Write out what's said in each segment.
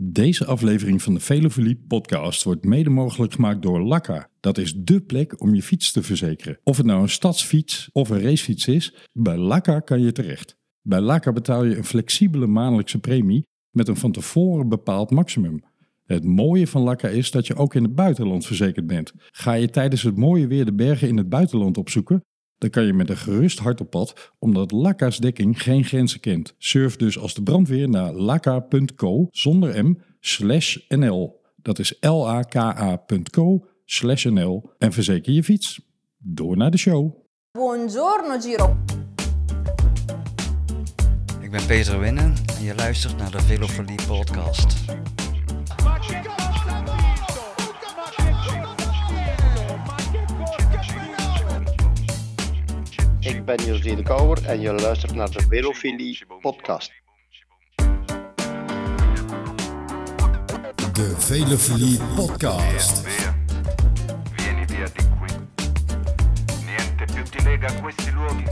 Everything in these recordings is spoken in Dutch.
Deze aflevering van de Velofilie podcast wordt mede mogelijk gemaakt door Lakka. Dat is dé plek om je fiets te verzekeren. Of het nou een stadsfiets of een racefiets is, bij Lakka kan je terecht. Bij Lakka betaal je een flexibele maandelijkse premie met een van tevoren bepaald maximum. Het mooie van Lakka is dat je ook in het buitenland verzekerd bent. Ga je tijdens het mooie weer de bergen in het buitenland opzoeken? Dan kan je met een gerust hart op pad, omdat Lakka's dekking geen grenzen kent. Surf dus als de brandweer naar lakka.co zonder m slash nl. Dat is l-a-k-a.co slash nl en verzeker je fiets. Door naar de show. Buongiorno Giro. Ik ben Peter Winnen en je luistert naar de Velofolie podcast. Ik ben José de Kouwer en je luistert naar de Velofilie podcast. De Velofilie podcast. Vieni via di qui. Niente più ti lega a questi luoghi,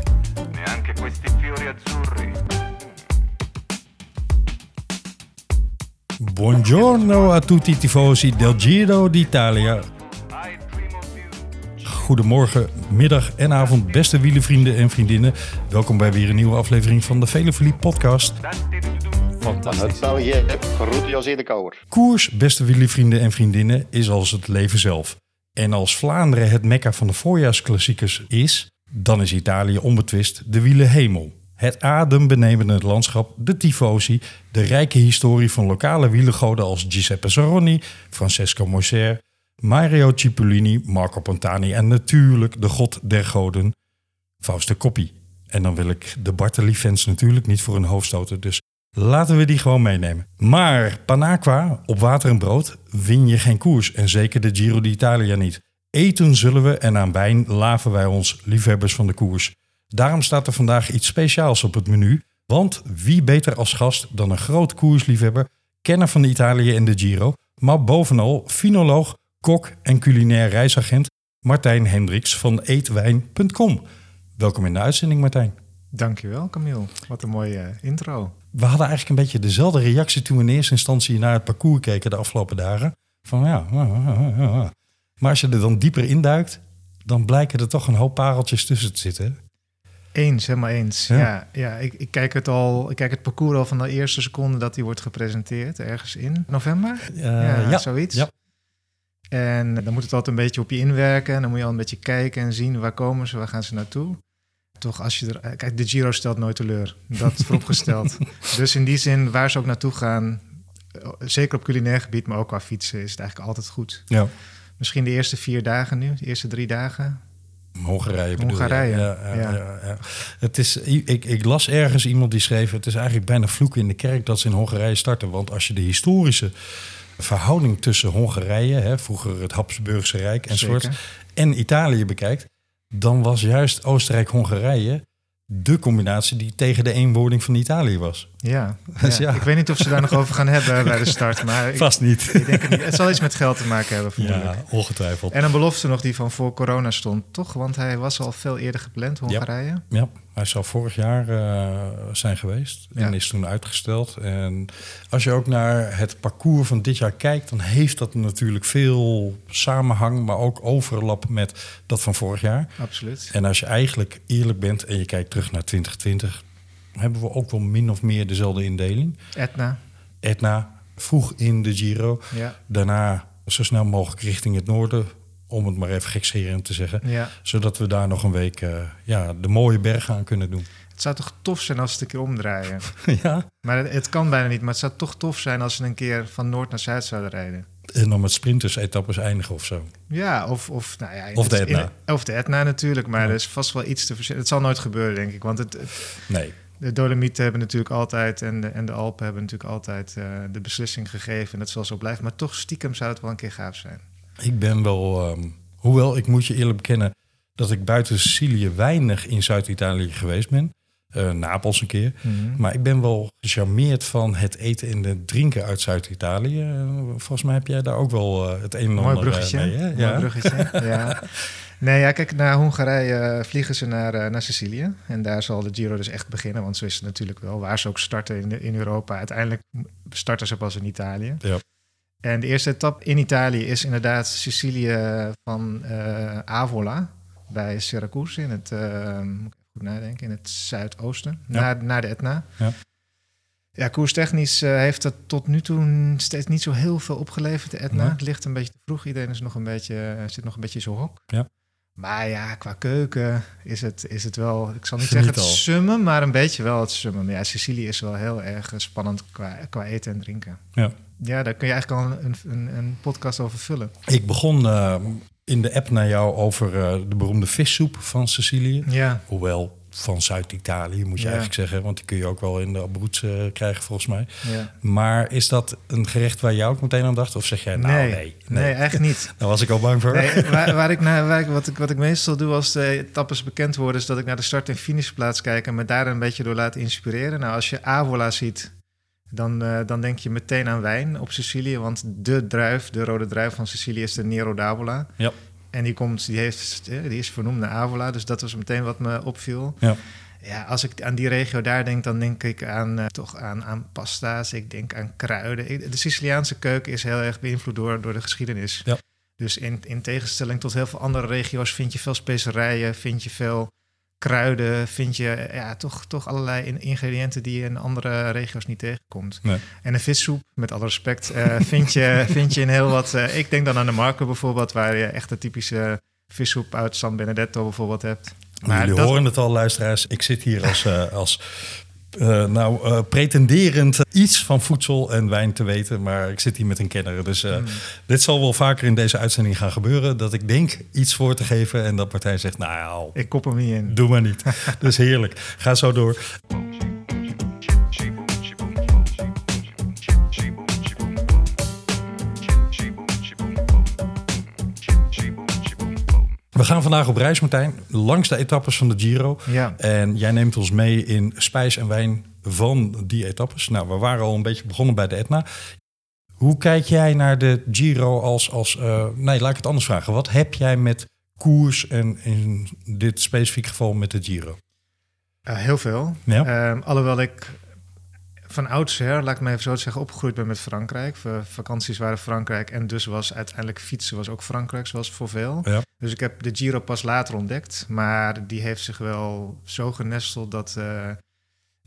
neanche questi fiori azzurri. Buongiorno a tutti tifosi del Giro d'Italia. Goedemorgen, middag en avond, beste wielenvrienden en vriendinnen. Welkom bij weer een nieuwe aflevering van de Velofilie podcast. Uit België, groet José de Kouwer. Koers, beste wielervrienden en vriendinnen, is als het leven zelf. En als Vlaanderen het mekka van de voorjaarsklassiekers is, dan is Italië onbetwist de wielenhemel. Het adembenemende landschap, de tifosi, de rijke historie van lokale wielergoden als Giuseppe Saronni, Francesco Moser, Mario Cipollini, Marco Pantani en natuurlijk de god der goden, Fausto Coppi. En dan wil ik de Bartoli-fans natuurlijk niet voor hun hoofd stoten, dus laten we die gewoon meenemen. Maar Panaqua, op water en brood, win je geen koers en zeker de Giro d'Italia niet. Eten zullen we en aan wijn laven wij ons, liefhebbers van de koers. Daarom staat er vandaag iets speciaals op het menu, want wie beter als gast dan een groot koersliefhebber, kenner van Italië en de Giro, maar bovenal finoloog, kok en culinair reisagent Martijn Hendricks van eetwijn.com. Welkom in de uitzending Martijn. Dankjewel, Camille. Wat een mooie eh, intro. We hadden eigenlijk een beetje dezelfde reactie toen we in eerste instantie naar het parcours keken de afgelopen dagen. Van ja, maar als je er dan dieper induikt, dan blijken er toch een hoop pareltjes tussen te zitten. Eens, helemaal eens. Ja. Ja, ja, ik, ik, kijk het al, ik kijk het parcours al van de eerste seconde dat hij wordt gepresenteerd, ergens in november. Uh, ja, zoiets. Ja. En dan moet het altijd een beetje op je inwerken. En dan moet je al een beetje kijken en zien waar komen ze, waar gaan ze naartoe. Toch als je er... Kijk, de Giro stelt nooit teleur. Dat is vooropgesteld. dus in die zin, waar ze ook naartoe gaan... eh, Zeker op culinair gebied, maar ook qua fietsen... is het eigenlijk altijd goed. ja. Misschien de eerste vier dagen nu, de eerste drie dagen. Hongarije bedoel je? Hongarije, Ja, ja. Het is, ik, ik las ergens iemand die schreef... het is eigenlijk bijna vloeken in de kerk dat ze in Hongarije starten. Want als je de historische verhouding tussen Hongarije... Hè, vroeger het Habsburgse Rijk enzovoort... Zeker. en Italië bekijkt... dan was juist Oostenrijk-Hongarije de combinatie die tegen de eenwording van Italië was. Ja, Dus ja. ja. ik weet niet of ze daar nog over gaan hebben bij de start, maar ik, Vast niet. ik denk het niet. Het zal iets met geld te maken hebben, vermoedelijk. Ja, ongetwijfeld. En een belofte nog die van voor corona stond, toch? Want hij was al veel eerder gepland, Hongarije. Ja, hij zou vorig jaar eh, zijn geweest en Ja. is toen uitgesteld. En als je ook naar het parcours van dit jaar kijkt, dan heeft dat natuurlijk veel samenhang, maar ook overlap met dat van vorig jaar. Absoluut. En als je eigenlijk eerlijk bent en je kijkt terug naar 2020, hebben we ook wel min of meer dezelfde indeling. Etna, Etna vroeg in de Giro, ja. daarna zo snel mogelijk richting het noorden, om het maar even gekscherend te zeggen. ja. Zodat we daar nog een week eh, ja, de mooie bergen aan kunnen doen. Het zou toch tof zijn als ze het een keer omdraaien. ja. Maar het, het kan bijna niet, maar het zou toch tof zijn als ze een keer van noord naar zuid zouden rijden. En dan met sprinters-etappes eindigen of zo. Ja, of, of, nou ja, Of de in- Etna. of de Etna natuurlijk, maar Ja. er is vast wel iets te verzinnen. Het zal nooit gebeuren, denk ik. Want het, het- Nee. De Dolomieten hebben natuurlijk altijd en de, en de Alpen hebben natuurlijk altijd eh, de beslissing gegeven. En dat zal zo blijven. Maar toch stiekem zou het wel een keer gaaf zijn. Ik ben wel... ehm, hoewel, ik moet je eerlijk bekennen... dat ik buiten Sicilië weinig in Zuid-Italië geweest ben. Eh, Napels een keer. Maar ik ben wel gecharmeerd van het eten en het drinken uit Zuid-Italië. Eh, volgens mij heb jij daar ook wel het een en Mooi ander eh, bruggetje. mee, hè? Mooi Ja. bruggetje. ja. Nee, ja, kijk, naar Hongarije eh, vliegen ze naar, eh, naar Sicilië. En daar zal de Giro dus echt beginnen. Want zo is het natuurlijk wel. Waar ze ook starten in, in Europa. Uiteindelijk starten ze pas in Italië. Ja. En de eerste etappe in Italië is inderdaad Sicilië van eh, Avola. Bij Syracuse in het, moet ik goed nadenken, in het zuidoosten. Ja. Naar, naar de Etna. Ja. Ja, koerstechnisch heeft dat tot nu toe steeds niet zo heel veel opgeleverd, de Etna. Het ligt een beetje te vroeg. Iedereen is nog een beetje, zit nog een beetje in zijn hok. Ja. Maar ja, qua keuken is het, is het wel... Ik zal niet Geniet zeggen het al. summum, maar een beetje wel het summum. Ja, Sicilië is wel heel erg eh, spannend qua, qua eten en drinken. Ja. Ja, daar kun je eigenlijk al een, een, een podcast over vullen. Ik begon eh, in de app naar jou over eh, de beroemde vissoep van Sicilië. Ja, Hoewel van Zuid-Italië, moet je Ja. eigenlijk zeggen. Want die kun je ook wel in de Abruzzen eh, krijgen, volgens mij. ja. Maar is dat een gerecht waar jou ook meteen aan dacht? Of zeg jij, nou nee, nee, nee, nee, eigenlijk niet. Daar was ik al bang voor. Nee, waar, waar ik naar, waar ik, wat, ik, wat ik meestal doe als de etappes bekend worden, is dat ik naar de start- en finishplaats kijk en me daar een beetje door laat inspireren. Nou, als je Avola ziet, dan, eh, dan denk je meteen aan wijn op Sicilië, want de druif, de rode druif van Sicilië is de Nero d'Avola. Ja. En die, komt, die, heeft, eh, die is vernoemd naar Avola, dus dat was meteen wat me opviel. Ja. Ja, als ik aan die regio daar denk, dan denk ik aan, eh, toch aan, aan pasta's. Ik denk aan kruiden. Ik- De Siciliaanse keuken is heel erg beïnvloed door, door de geschiedenis. Ja. Dus in, in tegenstelling tot heel veel andere regio's vind je veel specerijen, vind je veel kruiden, vind je ja, toch, toch allerlei in- ingrediënten die je in andere regio's niet tegenkomt. Nee. En een vissoep, met alle respect, eh, vind, je, vind je in heel wat... eh, ik denk dan aan de Marco bijvoorbeeld, waar je echt de typische vissoep uit San Benedetto bijvoorbeeld hebt. Maar jullie dat- horen het al, luisteraars. Ik zit hier als, eh, als eh, nou, eh, pretenderend iets van voedsel en wijn te weten. Maar ik zit hier met een kenner. Dus eh, Hmm. dit zal wel vaker in deze uitzending gaan gebeuren. Dat ik denk iets voor te geven. En dat partij zegt, nou ja, Ik kop hem niet in. doe maar niet. dus heerlijk. Ga zo door. We gaan vandaag op reis, Martijn. Langs de etappes van de Giro. Ja. En jij neemt ons mee in spijs en wijn van die etappes. Nou, we waren al een beetje begonnen bij de Etna. Hoe kijk jij naar de Giro als... als eh, nee, laat ik het anders vragen. Wat heb jij met koers en in dit specifiek geval met de Giro? Heel veel. Ja? Ehm, alhoewel ik van oudsher, laat ik me even zo zeggen, opgegroeid ben met Frankrijk. V- vakanties waren Frankrijk en dus was uiteindelijk fietsen was ook Frankrijk, zoals voor veel. Ja. Dus ik heb de Giro pas later ontdekt, maar die heeft zich wel zo genesteld dat... eh,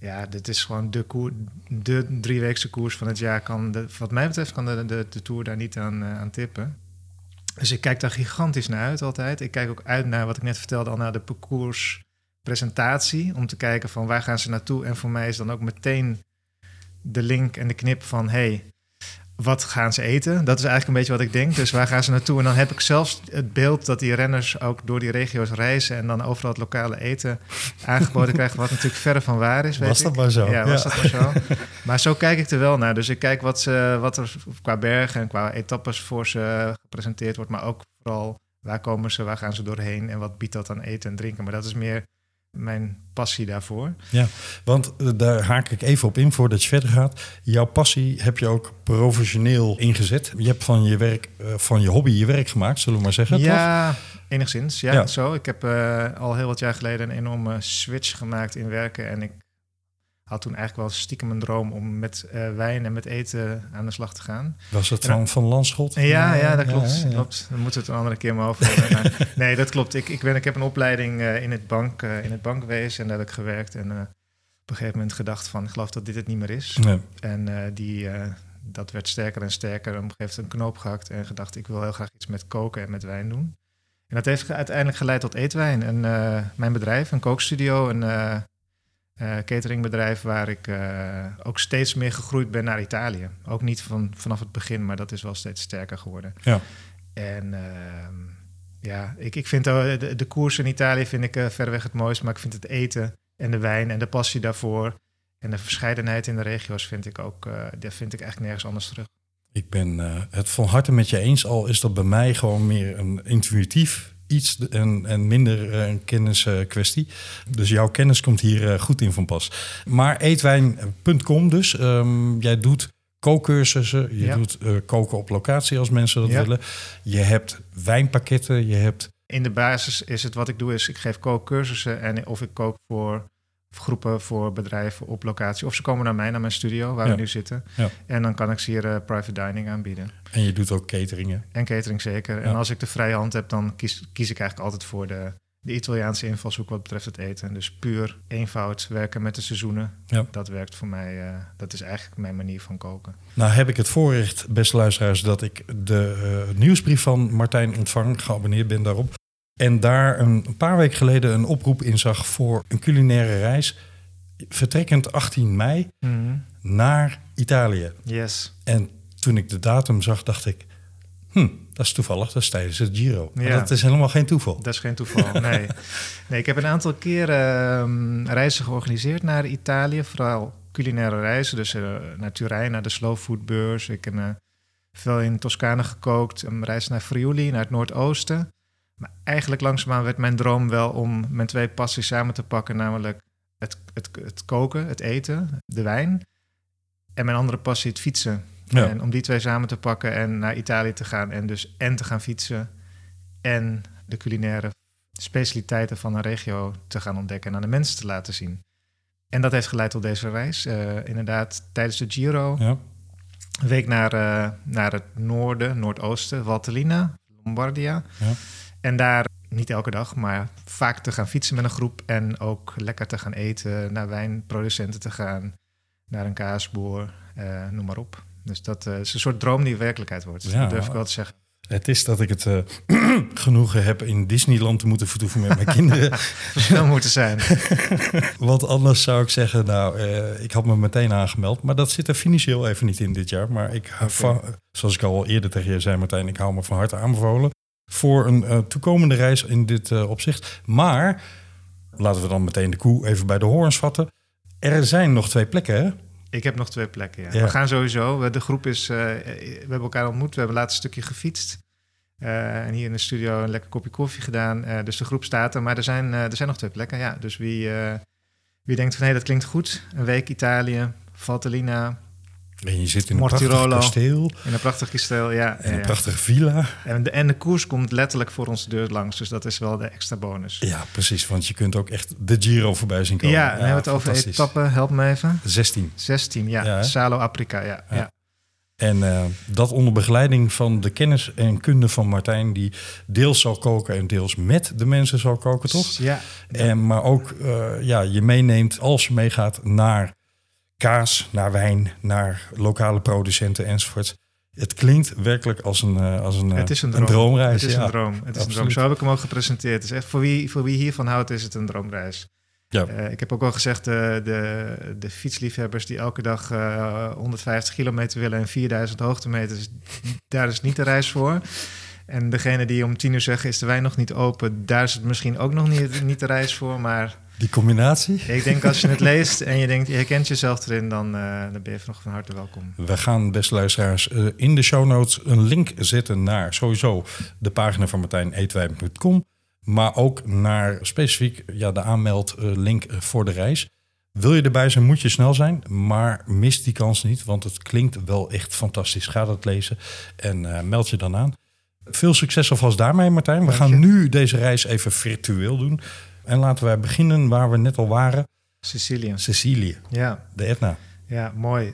ja, dit is gewoon de, koer, de drieweekse koers van het jaar. Kan de, wat mij betreft kan de, de, de Tour daar niet aan, eh, aan tippen. Dus ik kijk daar gigantisch naar uit altijd. Ik kijk ook uit naar wat ik net vertelde al naar de parcourspresentatie. Om te kijken van waar gaan ze naartoe. En voor mij is dan ook meteen de link en de knip van... hey, wat gaan ze eten? Dat is eigenlijk een beetje wat ik denk. Dus waar gaan ze naartoe? En dan heb ik zelfs het beeld dat die renners ook door die regio's reizen... en dan overal het lokale eten aangeboden krijgen... wat natuurlijk verre van waar is, weet Was ik. dat maar zo? Ja, was Ja. dat maar zo. Maar zo kijk ik er wel naar. Dus ik kijk wat, ze, wat er qua bergen en qua etappes voor ze gepresenteerd wordt. Maar ook vooral waar komen ze, waar gaan ze doorheen en wat biedt dat aan eten en drinken. Maar dat is meer mijn passie daarvoor. Ja, want eh, daar haak ik even op in voordat je verder gaat. Jouw passie heb je ook professioneel ingezet. Je hebt van je werk, eh, van je hobby je werk gemaakt, zullen we maar zeggen. toch? ja, enigszins. Ja, Ja. zo. Ik heb eh, al heel wat jaar geleden een enorme switch gemaakt in werken. En ik had toen eigenlijk wel stiekem een droom om met eh, wijn en met eten aan de slag te gaan. Was het van, van Landschot? Ja, ja, dat klopt. ja, ja. klopt. Dan moeten we het een andere keer maar over hebben. Nee, dat klopt. Ik, ik, ben, ik heb een opleiding eh, in, het bank, eh, in het bankwezen en daar heb ik gewerkt. En op een gegeven moment gedacht van, ik geloof dat dit het niet meer is. Nee. En die, dat werd sterker en sterker. En op een gegeven moment een knoop gehakt en gedacht, ik wil heel graag iets met koken en met wijn doen. En dat heeft uiteindelijk geleid tot Eetwijn. En mijn bedrijf, een kookstudio, een eh, cateringbedrijf waar ik eh, ook steeds meer gegroeid ben naar Italië. Ook niet van, vanaf het begin, maar dat is wel steeds sterker geworden. Ja. En ehm, ja, ik, ik vind eh, de, de koers in Italië vind ik verreweg het mooiste, maar ik vind het eten en de wijn en de passie daarvoor en de verscheidenheid in de regio's vind ik ook, dat vind ik echt nergens anders terug. Ik ben het van harte met je eens, al is dat bij mij gewoon meer een intuïtief iets en, en minder eh, een kenniskwestie. dus jouw kennis komt hier eh, goed in van pas. Maar eetwijn.com dus. Ehm, jij doet kookcursussen, je Ja. doet eh, koken op locatie als mensen dat Ja. willen. Je hebt wijnpakketten, je hebt In de basis is het wat ik doe, is ik geef kookcursussen en of ik kook voor groepen, voor bedrijven op locatie. Of ze komen naar mij, naar mijn studio, waar Ja. we nu zitten. Ja. En dan kan ik ze hier eh, private dining aanbieden. En je doet ook cateringen. En catering zeker. Ja. En als ik de vrije hand heb, dan kies, kies ik eigenlijk altijd voor de, de Italiaanse invalshoek wat betreft het eten. Dus puur eenvoud, werken met de seizoenen. Ja. Dat werkt voor mij, eh, dat is eigenlijk mijn manier van koken. Nou heb ik het voorrecht, beste luisteraars, dat ik de eh, nieuwsbrief van Martijn ontvang. Geabonneerd ben daarop. En daar een, een paar weken geleden een oproep in zag voor een culinaire reis. Vertrekkend 18 mei naar Italië. Yes. En toen ik de datum zag, dacht ik... Hm, dat is toevallig, dat is tijdens het Giro. Maar Ja. dat is helemaal geen toeval. Dat is geen toeval, nee. nee ik heb een aantal keren ehm, reizen georganiseerd naar Italië. Vooral culinaire reizen, dus eh, naar Turijn, naar de Slow Food Beurs. Ik heb eh, veel in Toscane gekookt. Een reis naar Friuli, naar het Noordoosten. Maar eigenlijk langzaamaan werd mijn droom wel om mijn twee passies samen te pakken. Namelijk het, het, het koken, het eten, de wijn. En mijn andere passie, het fietsen. Ja. En om die twee samen te pakken en naar Italië te gaan. En dus en te gaan fietsen en de culinaire specialiteiten van een regio te gaan ontdekken en aan de mensen te laten zien. En dat heeft geleid tot deze reis. Eh, inderdaad, tijdens de Giro, Ja. een week naar, eh, naar het noorden, noordoosten, Valtellina, Lombardia. Ja. En daar niet elke dag, maar vaak te gaan fietsen met een groep en ook lekker te gaan eten, naar wijnproducenten te gaan, naar een kaasboer, eh, noem maar op. Dus dat eh, is een soort droom die werkelijkheid wordt. Ja. Dat durf ik wel te zeggen. Het is dat ik het eh, genoegen heb in Disneyland te moeten vertoeven met mijn kinderen. Verschil moeten zijn. Want anders zou ik zeggen, nou, ik had me meteen aangemeld. Maar dat zit er financieel even niet in dit jaar. Maar ik, van, zoals ik al eerder tegen je zei, Martijn, ik hou me van harte aanbevolen. Voor een eh, toekomende reis in dit eh, opzicht. Maar, laten we dan meteen de koe even bij de horens vatten. Er zijn nog twee plekken, hè? Ik heb nog twee plekken, ja. Ja. We gaan sowieso. De groep is... eh, we hebben elkaar ontmoet. We hebben laatst een stukje gefietst. En hier in de studio een lekker kopje koffie gedaan. Dus de groep staat er. Maar er zijn, er zijn nog twee plekken, ja. Dus wie, wie denkt van... hé, dat klinkt goed. Een week Italië, Valtellina... En je zit in een Mortirolo. prachtig kasteel. in een prachtig kasteel, ja. En ja, een prachtige villa. En, de, en de koers komt letterlijk voor onze deur langs. Dus dat is wel de extra bonus. Ja, precies. Want je kunt ook echt de Giro voorbij zien komen. Ja, dan hebben we het over etappen. Help me even. 16. 16, ja. Salo Afrika, ja. Ja. ja. En eh, dat onder begeleiding van de kennis en kunde van Martijn, die deels zal koken en deels met de mensen zal koken, toch? Ja, En, maar ook eh, ja, je meeneemt als je meegaat naar kaas, naar wijn, naar lokale producenten enzovoort. Het klinkt werkelijk als een, eh, als een, eh, Het is een droom. droomreis. Het is ja. een droom. Het is een droom. Zo heb ik hem ook gepresenteerd. Dus echt voor wie, voor wie hiervan houdt, is het een droomreis. Ja. Eh, ik heb ook al gezegd, de, de, de fietsliefhebbers die elke dag eh, 150 kilometer willen en 4000 hoogtemeters, daar is niet de reis voor. En degene die om tien uur zeggen, is de wijn nog niet open, daar is het misschien ook nog niet, niet de reis voor. Maar Die combinatie. ik denk als je het leest en je denkt, je herkent jezelf erin, dan, eh, dan ben je nog van harte welkom. We gaan, beste luisteraars, eh, in de show notes een link zetten naar sowieso de pagina van Martijn eetwijn.com. Maar ook naar specifiek ja, de aanmeldlink eh, voor de reis. Wil je erbij zijn, moet je snel zijn. Maar mis die kans niet, want het klinkt wel echt fantastisch. Ga dat lezen en meld je dan aan. Veel succes alvast daarmee, Martijn. We gaan nu deze reis even virtueel doen. En laten wij beginnen waar we net al waren. Sicilië. Sicilië, Ja. de Etna. Ja, mooi.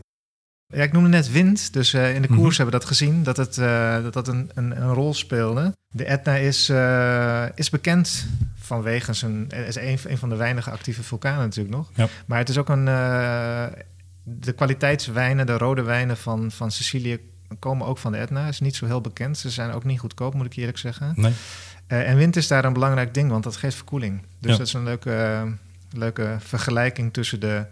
Ja, ik noemde net wind, dus eh, in de Mhm. koers hebben we dat gezien, dat het, eh, dat, dat een, een, een rol speelde. De Etna is, eh, is bekend vanwege zijn... Is een, een van de weinige actieve vulkanen natuurlijk nog. Ja. Maar het is ook een... de kwaliteitswijnen, de rode wijnen van, van Sicilië komen ook van de Etna. is niet zo heel bekend. Ze zijn ook niet goedkoop, moet ik eerlijk zeggen. Nee? Eh, en wind is daar een belangrijk ding, want dat geeft verkoeling. Dus Ja. dat is een leuke, leuke vergelijking tussen de,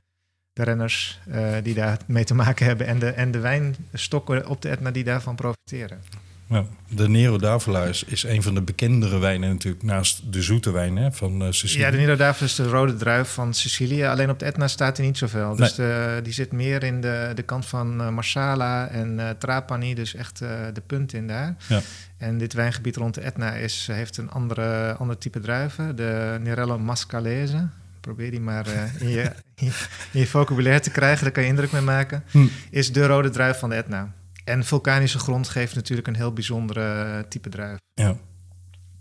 de renners eh, die daar mee te maken hebben en de, en de wijnstokken op de Etna die daarvan profiteren. Ja, de Nero d'Avola is, is een van de bekendere wijnen natuurlijk, naast de zoete wijn hè, van eh Sicilië. Ja, de Nero d'Avola is de rode druif van Sicilië. Alleen op de Etna staat hij niet zoveel. Dus de, die zit meer in de, de kant van eh, Marsala en eh, Trapani. Dus echt de punt in daar. Ja. En dit wijngebied rond de Etna is, heeft een andere, ander type druiven. De Nerello Mascalese. Probeer die maar in, je, in, je, in je vocabulaire te krijgen. Daar kan je indruk mee maken. Hm. Is de rode druif van de Etna. En vulkanische grond geeft natuurlijk een heel bijzondere eh, type druif. Ja.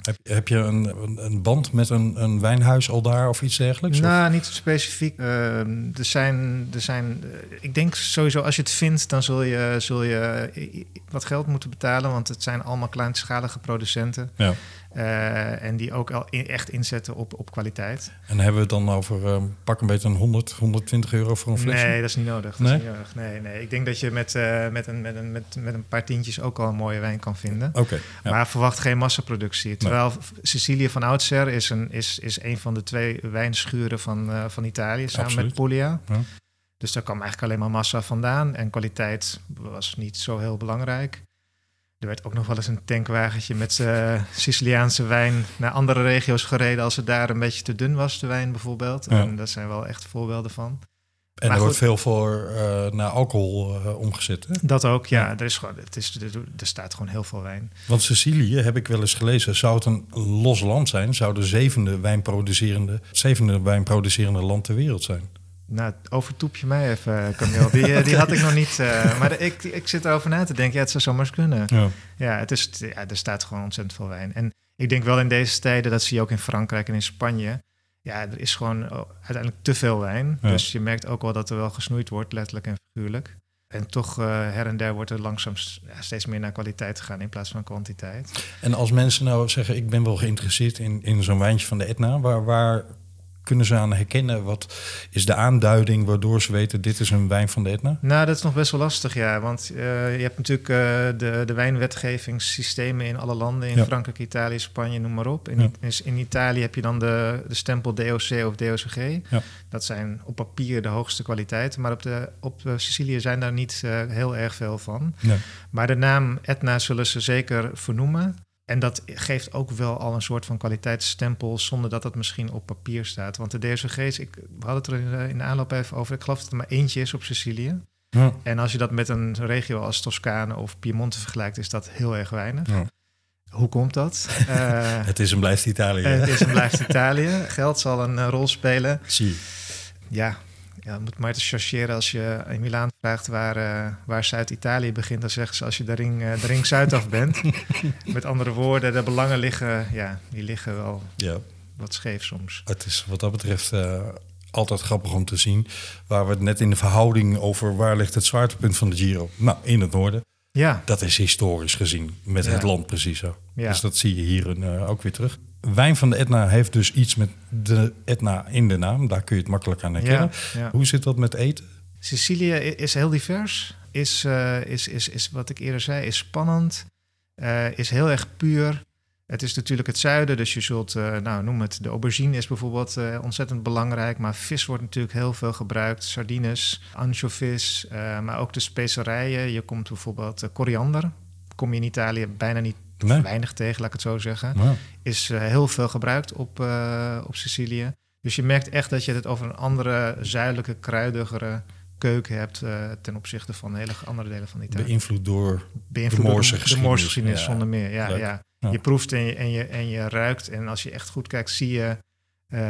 Heb, heb je een, een, band met een, een wijnhuis al daar of iets dergelijks? Of- Nou, niet specifiek. Ehm, er zijn, er zijn, eh, ik denk sowieso als je het vindt, dan zul je, zul je i- wat geld moeten betalen, want het zijn allemaal kleinschalige producenten. Ja. Eh, en die ook al in- echt inzetten op, op kwaliteit. En hebben we het dan over ehm, pak een beetje een 100, 120 euro voor een flesje? Nee, dat is niet nodig. Dat Nee? is niet nodig. Nee, nee. Ik denk dat je met, eh, met, een, met, een, met, met een paar tientjes ook al een mooie wijn kan vinden. Oké, ja. Maar verwacht geen massaproductie. Terwijl Sicilië van oudsher is een, is, is een van de twee wijnschuren van, eh, van Italië, samen Absoluut. met Puglia. Ja. Dus daar kwam eigenlijk alleen maar massa vandaan. En kwaliteit was niet zo heel belangrijk. Er werd ook nog wel eens een tankwagentje met Siciliaanse wijn naar andere regio's gereden als het daar een beetje te dun was, de wijn bijvoorbeeld. Ja. En daar zijn wel echt voorbeelden van. En maar er wordt veel voor eh, naar alcohol eh, omgezet. Hè? Dat ook, ja. Er, is gewoon, het is, er, er staat gewoon heel veel wijn. Want Sicilië, heb ik wel eens gelezen, zou het een los land zijn. Zou de zevende wijnproducerende, het zevende wijnproducerende land ter wereld zijn. Nou, overtoep je mij even, Camille. Die, eh, die had ik nog niet. eh, maar ik, ik zit erover na te denken. Ja, het zou zomaar kunnen. Ja. Ja, het is, ja, er staat gewoon ontzettend veel wijn. En ik denk wel in deze tijden, dat zie je ook in Frankrijk en in Spanje. Ja, er is gewoon uiteindelijk te veel wijn. Ja. Dus je merkt ook wel dat er wel gesnoeid wordt, letterlijk en figuurlijk. En toch eh, her en der wordt er langzaam ja, steeds meer naar kwaliteit gegaan in plaats van kwantiteit. En als mensen nou zeggen, ik ben wel geïnteresseerd in, in zo'n wijntje van de Etna, waar, waar kunnen ze aan herkennen? Wat is de aanduiding waardoor ze weten, dit is een wijn van de Etna? Nou, dat is nog best wel lastig, ja. Want eh, je hebt natuurlijk eh, de, de wijnwetgevingssystemen in alle landen. In Ja. Frankrijk, Italië, Spanje, noem maar op. In, Ja. in, Italië heb je dan de, de stempel DOC of DOCG. Ja. Dat zijn op papier de hoogste kwaliteiten. Maar op, de, op eh, Sicilië zijn daar niet heel erg veel van. Nee. Maar de naam Etna zullen ze zeker vernoemen. En dat geeft ook wel al een soort van kwaliteitsstempel... zonder dat het misschien op papier staat. Want de DOCG's, ik, we hadden het er in de, in de aanloop even over... ik geloof dat er maar eentje is op Sicilië. Ja. En als je dat met een regio als Toscane of Piemonte vergelijkt, is dat heel erg weinig. Ja. Hoe komt dat? Eh, Het is en blijft Italië. het is en blijft Italië. Geld zal een eh, rol spelen. Zie. Ja, ja moet maar te chargeren als je in Milaan vraagt waar, eh, waar Zuid-Italië begint. Dan zeggen ze als je de ring, eh, de ring Zuid af bent. met andere woorden, de belangen liggen, ja, die liggen wel Ja, wat scheef soms. het is wat dat betreft eh, altijd grappig om te zien. Waar we het net in de verhouding over waar ligt het zwaartepunt van de Giro. Nou, in het noorden. Ja, Dat is historisch gezien met Ja. het land precies zo. Ja. Dus dat zie je hier ook weer terug. Wijn van de Etna heeft dus iets met de Etna in de naam. Daar kun je het makkelijk aan herkennen. ja, ja. Hoe zit dat met eten? Sicilië is heel divers. Is, eh, is, is, is wat ik eerder zei, is spannend. eh, is heel erg puur. Het is natuurlijk het zuiden, dus je zult, eh, nou noem het, de aubergine is bijvoorbeeld ontzettend belangrijk. Maar vis wordt natuurlijk heel veel gebruikt. Sardines, anchovies, maar ook de specerijen. Je komt bijvoorbeeld koriander. Kom je in Italië bijna niet Nee. weinig tegen, laat ik het zo zeggen is eh, heel veel gebruikt op, eh, op Sicilië. Dus je merkt echt dat je het over een andere, zuidelijke, kruidigere keuken hebt eh, ten opzichte van hele andere delen van Italië. beïnvloed door... Beïnvloed de door Moorse de geschiedenis. Moorse geschiedenis, Ja, zonder meer. Ja, ja. Ja. Je proeft en je, en, je, en je ruikt. En als je echt goed kijkt, zie je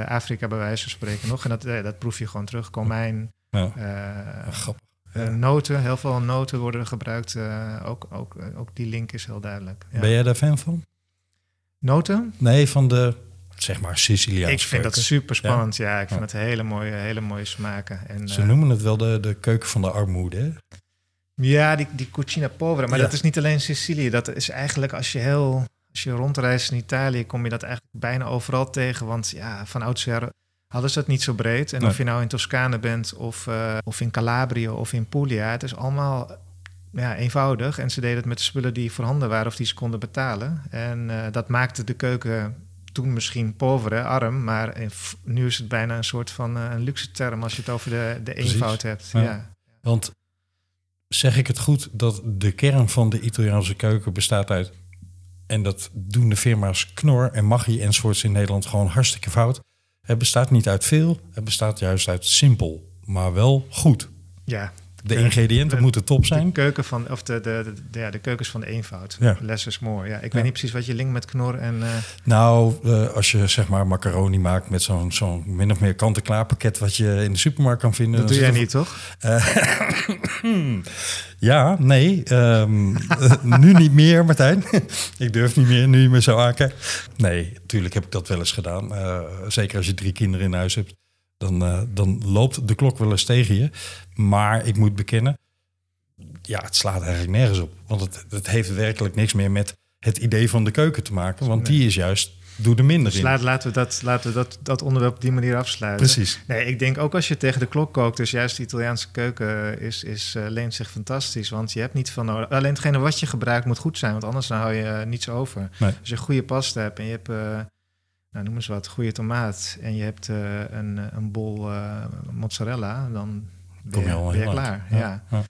Afrika bij wijze van spreken nog. En dat, dat proef je gewoon terug. Komijn, Ja, grappig. Eh, noten. Heel veel noten worden er gebruikt. eh, ook, ook, ook die link is heel duidelijk. Ja. Ben jij daar fan van? Noten? Nee, van de, zeg maar, Siciliaanse Ik vind dat super spannend. Ja, ik vind Ja. het hele mooie, hele mooie smaken. En, Ze eh, noemen het wel de, de keuken van de armoede. Hè? ja, die, die cucina povera. Maar dat is niet alleen Sicilië. Dat is eigenlijk als je heel... Als je rondreist in Italië, kom je dat eigenlijk bijna overal tegen. Want ja, van oudsher hadden ze het niet zo breed. En Nee. of je nou in Toscane bent of, eh, of in Calabrië of in Puglia... het is allemaal ja, eenvoudig. En ze deden het met de spullen die voorhanden waren of die ze konden betalen. En eh, dat maakte de keuken toen misschien povere, arm. Maar nu is het bijna een soort van eh, een luxe term... als je het over de, de Precies. eenvoud hebt. Ja. ja. Want zeg ik het goed dat de kern van de Italiaanse keuken bestaat uit... en dat doen de firma's Knor en Maggi enzovoorts in Nederland gewoon hartstikke fout. Het bestaat niet uit veel, het bestaat juist uit simpel, maar wel goed. Ja, De ingrediënten de- moeten top De zijn. keuken van, of de, de, de, de- ja, de keukens van de eenvoud. Ja. Less is more. Ja, ik Ja. weet niet precies wat je linkt met knor en... eh, Nou, eh, als je zeg maar macaroni maakt met zo'n zo'n min of meer kant-en-klaar pakket wat je in de supermarkt kan vinden. dat doe jij niet, toch? Ja, nee. ehm, eh, nu niet meer, Martijn. ik durf niet meer, nu je me zo aankijkt. Nee, natuurlijk heb ik dat wel eens gedaan. Eh, zeker als je drie kinderen in huis hebt. Dan, eh, dan loopt de klok wel eens tegen je. Maar ik moet bekennen, ja, het slaat eigenlijk nergens op. Want het, het heeft werkelijk niks meer met het idee van de keuken te maken. Want die is juist, doe er minder Dus in. laat, laten we, dat, laten we dat, dat onderwerp op die manier afsluiten. Precies. Nee, ik denk ook als je tegen de klok kookt, dus juist de Italiaanse keuken is, is, eh, leent zich fantastisch. Want je hebt niet van nodig. Alleen hetgene wat je gebruikt moet goed zijn, want anders dan hou je niets over. Nee. Als je goede pasta hebt en je hebt, eh, nou, noem eens wat, goede tomaat en je hebt eh, een, een bol eh, mozzarella, dan ben Kom je, al ben klaar. Ja, ja. ja.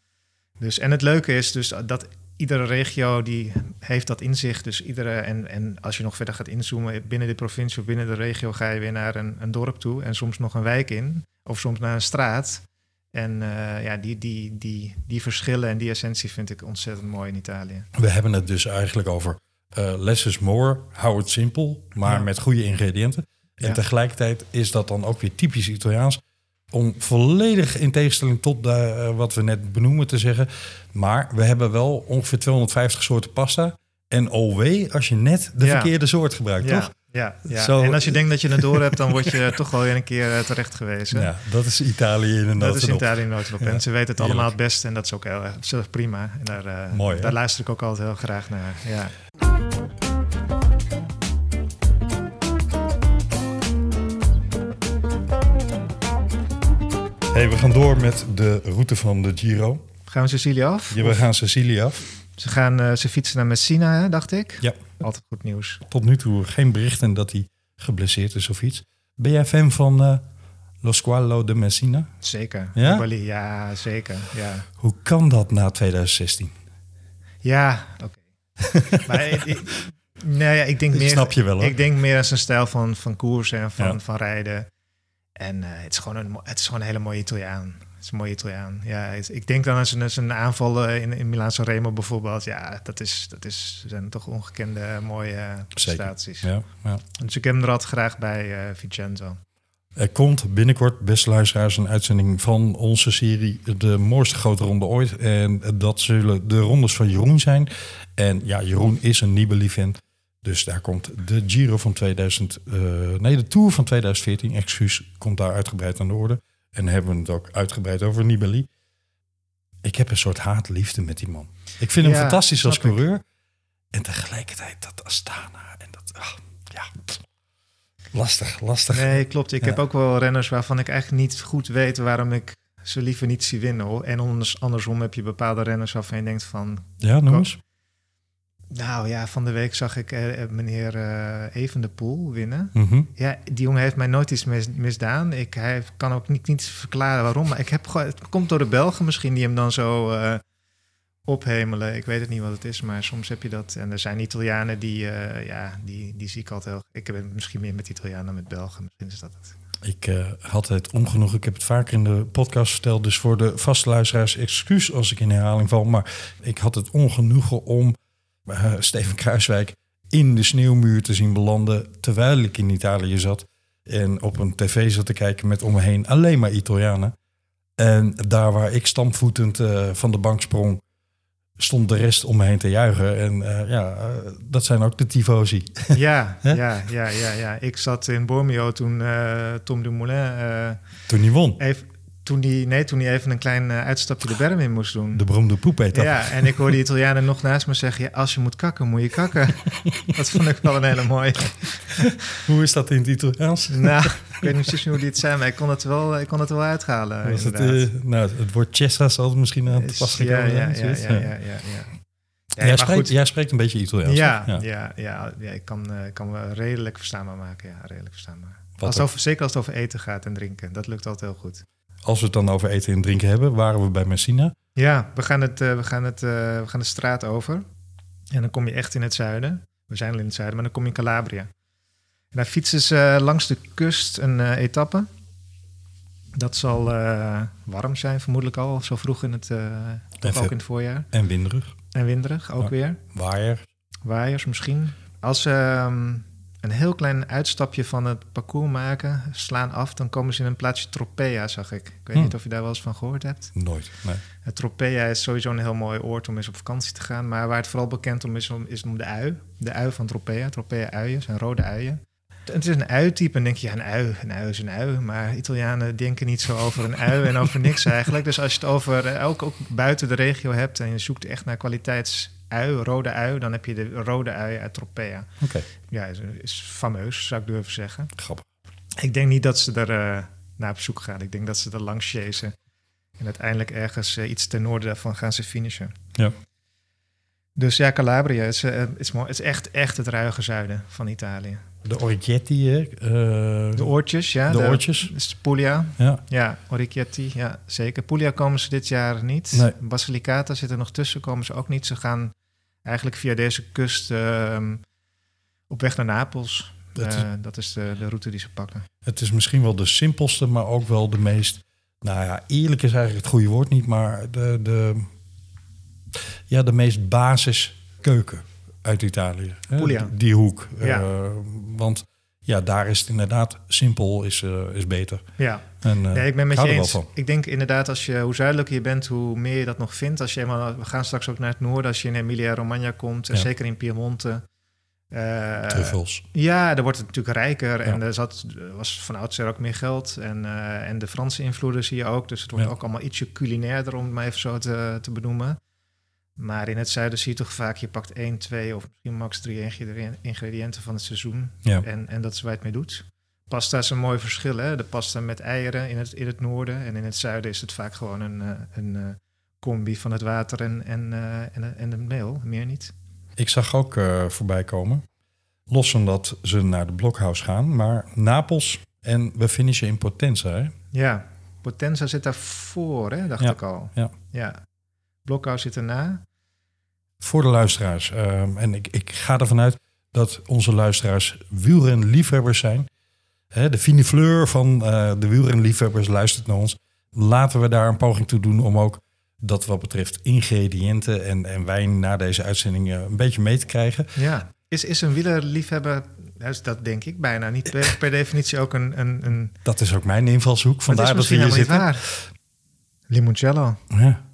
Dus, en het leuke is dus dat iedere regio die heeft dat in zich. Dus iedere, en, en als je nog verder gaat inzoomen, binnen de provincie of binnen de regio ga je weer naar een, een dorp toe en soms nog een wijk in, of soms naar een straat. En eh, ja, die, die, die, die verschillen en die essentie vind ik ontzettend mooi in Italië. We hebben het dus eigenlijk over eh less is more, hou het simpel, maar Ja. met goede ingrediënten. En Ja. tegelijkertijd is dat dan ook weer typisch Italiaans. Om volledig in tegenstelling tot de, eh, wat we net benoemen te zeggen. Maar we hebben wel ongeveer 250 soorten pasta. En oh wee, als je net de Ja. verkeerde soort gebruikt, toch? ja, ja. Zo- en als je denkt dat je het door hebt, dan word je toch wel weer een keer eh, terecht geweest. hè? Ja, dat is Italië in een Dat is. Italië noodlop. Ja, En ze weten het allemaal het beste en dat is ook heel, prima. En daar, Mooi, daar luister ik ook altijd heel graag naar. Ja. Hey, we gaan door met de route van de Giro. Gaan we Sicilië af? Ja, we gaan Sicilië af. Ze, gaan, eh, ze fietsen naar Messina, hè, dacht ik. Ja. Altijd goed nieuws. Tot nu toe geen berichten dat hij geblesseerd is of iets. Ben jij fan van eh Lo Squalo de Messina? Zeker. Ja? Nibali, ja, zeker. Ja, Hoe kan dat na 2016? ja oké. maar ik, ik- nee, ja, ik denk meer... Snap je wel hoor. Ik denk meer aan zijn stijl van, van koersen en van, Ja. van rijden. En eh, het, is gewoon een, het is gewoon een hele mooie Italiaan. Het is een mooie Italiaan. Ja, ik denk dan aan zijn, zijn aanvallen in, in Milaanse Remo bijvoorbeeld. Ja, dat, is, dat is, zijn toch ongekende eh, mooie eh, prestaties. Ja, ja. Dus ik heb hem er altijd graag bij eh Vincenzo. Er komt binnenkort, beste luisteraars, een uitzending van onze serie De mooiste grote ronde ooit. En dat zullen de rondes van Jeroen zijn. En ja, Jeroen is een Nibali-fan. Dus daar komt de Giro van 2000, eh, nee, de Tour van 2014, excuus, komt daar uitgebreid aan de orde. En hebben we het ook uitgebreid over Nibali. Ik heb een soort haatliefde met die man. Ik vind hem Ja, fantastisch als ik. coureur. En tegelijkertijd dat Astana en dat, ah, ja, lastig, lastig. Nee, klopt. Ik Ja. heb ook wel renners waarvan ik eigenlijk niet goed weet waarom ik ze liever niet zie winnen. Hoor. En anders, andersom heb je bepaalde renners waarvan je denkt van... Ja, noem eens. Nou ja, van de week zag ik eh, meneer eh Evenepoel winnen. Mhm. Ja, die jongen heeft mij nooit iets mis- misdaan. Ik hij kan ook niet, niet verklaren waarom. Maar ik heb het komt door de Belgen misschien die hem dan zo eh, ophemelen. Ik weet het niet wat het is, maar soms heb je dat. En er zijn Italianen die, eh, ja, die, die zie ik altijd heel... Ik heb het misschien meer met Italianen dan met Belgen. Misschien is dat het. Ik eh, had het ongenoeg. Ik heb het vaker in de podcast verteld. Dus voor de vaste luisteraars, excuus als ik in herhaling val. Maar ik had het ongenoegen om eh, Steven Kruiswijk in de sneeuwmuur te zien belanden. Terwijl ik in Italië zat. En op een tv zat te kijken met om me heen alleen maar Italianen. En daar waar ik stampvoetend eh, van de bank sprong, stond de rest om me heen te juichen. En eh, ja, dat zijn ook de tifosi. Ja, ja, ja, ja, ja. Ik zat in Bormio toen Tom Dumoulin... Toen hij won. even, toen die, nee, toen hij even een klein eh, uitstapje de berm in moest doen. De beroemde poepetappe. Ja, en ik hoorde die Italianen nog naast me zeggen... Ja, als je moet kakken, moet je kakken. dat vond ik wel een hele mooie. Hoe is dat in het Italiaans? nou, ik weet niet precies hoe die het zijn... maar ik kon het wel, ik kon het wel uithalen, Was het, eh, nou, het woord Chessa zal het misschien aan Is- pas ja, ja, gekomen ja, ja, ja, ja, ja. Ja, jij, spreekt, jij spreekt een beetje Italiaans. Ja, ja. Ja, ja, ik kan, eh, kan me redelijk verstaanbaar maken. Ja, redelijk verstaanbaar. Wat Als het over, zeker als het over eten gaat en drinken. Dat lukt altijd heel goed. Als we het dan over eten en drinken hebben, waren we bij Messina. Ja, we gaan, het, eh, we, gaan het, eh, we gaan de straat over. En dan kom je echt in het zuiden. We zijn al in het zuiden, maar dan kom je in Calabria. En daar fietsen ze eh, langs de kust een etappe. Dat zal warm zijn, vermoedelijk al, zo vroeg in het, toch ook in het voorjaar. En winderig. En winderig ook weer. Waaier. Waaiers misschien. Als ze ehm, een heel klein uitstapje van het parcours maken, slaan af, dan komen ze in een plaatsje Tropea, zag ik. Ik weet Hmm. niet of je daar wel eens van gehoord hebt. Nooit. Nee. Het Tropea is sowieso een heel mooi oord om eens op vakantie te gaan. Maar waar het vooral bekend om is, om, is om de ui. De ui van Tropea. Tropea uien zijn rode uien. Het is een uitype en denk je, ja, een ui, een ui is een ui. Maar Italianen denken niet zo over een ui en over niks eigenlijk. Dus als je het over, eh, ook, ook buiten de regio hebt en je zoekt echt naar rode ui, dan heb je de rode ui uit Tropea. Oké, Ja, is, is fameus, zou ik durven zeggen. grappig. Ik denk niet dat ze er eh, naar op zoek gaan. Ik denk dat ze er langs chasen. En uiteindelijk ergens eh, iets ten noorden daarvan gaan ze finishen. Ja. Dus ja, Calabria is, eh, is, mooi. Is echt, echt het ruige zuiden van Italië. De eh, De oortjes, ja. de oortjes. Dus Puglia, Ja, ja. Ja, zeker. Puglia komen ze dit jaar niet. Nee. Basilicata zit er nog tussen, komen ze ook niet. Ze gaan eigenlijk via deze kust ehm, op weg naar Napels. Dat is- Eh, dat is de, de route die ze pakken. het is misschien wel de simpelste, maar ook wel de meest... Nou ja, eerlijk is eigenlijk het goede woord niet, maar de, de, ja, de meest basis keuken uit Italië. hè? Die hoek. Ja. Eh, want ja, daar is het inderdaad simpel is, eh, is beter. Ja. En, eh, Nee, ik ben met je eens. Ik denk inderdaad, als je, hoe zuidelijker je bent, hoe meer je dat nog vindt. Als je eenmaal, we gaan straks ook naar het noorden, als je in Emilia-Romagna komt, en Ja. zeker in Piemonte. eh, Truffels. ja, daar wordt het natuurlijk rijker en er zat, was van oudsher ook meer geld. En, en de Franse invloeden zie je ook, dus het wordt Ja. ook allemaal ietsje culinairder, om het maar even zo te, te benoemen. Maar in het zuiden zie je toch vaak, je pakt één, twee of misschien max drie ingrediënten van het seizoen. Ja. En, en dat is waar je het mee doet. Pasta is een mooi verschil. Hè? De pasta met eieren in het, in het noorden. En in het zuiden is het vaak gewoon een, eh, een eh, combi van het water en, en, eh, en, en de meel. Meer niet. Ik zag ook voorbij komen. Los van dat ze naar de Blockhouse gaan, maar Napels en we finishen in Potenza. Hè? Ja, Potenza zit daarvoor, hè? dacht Ja, ik al. ja. ja. Blokhuis zit erna. Voor de luisteraars. ehm, en ik, ik ga ervan uit dat onze luisteraars wielrenliefhebbers zijn. De fine fleur van eh, de wielrenliefhebbers luistert naar ons. Laten we daar een poging toe doen om ook dat wat betreft ingrediënten en, en wijn na deze uitzending eh, een beetje mee te krijgen. Ja. Is, is een wielerliefhebber, dat denk ik bijna, niet per, per definitie ook een... een, een Dat is ook mijn invalshoek. Vandaar dat we hier zitten. waar. Limoncello, Ja?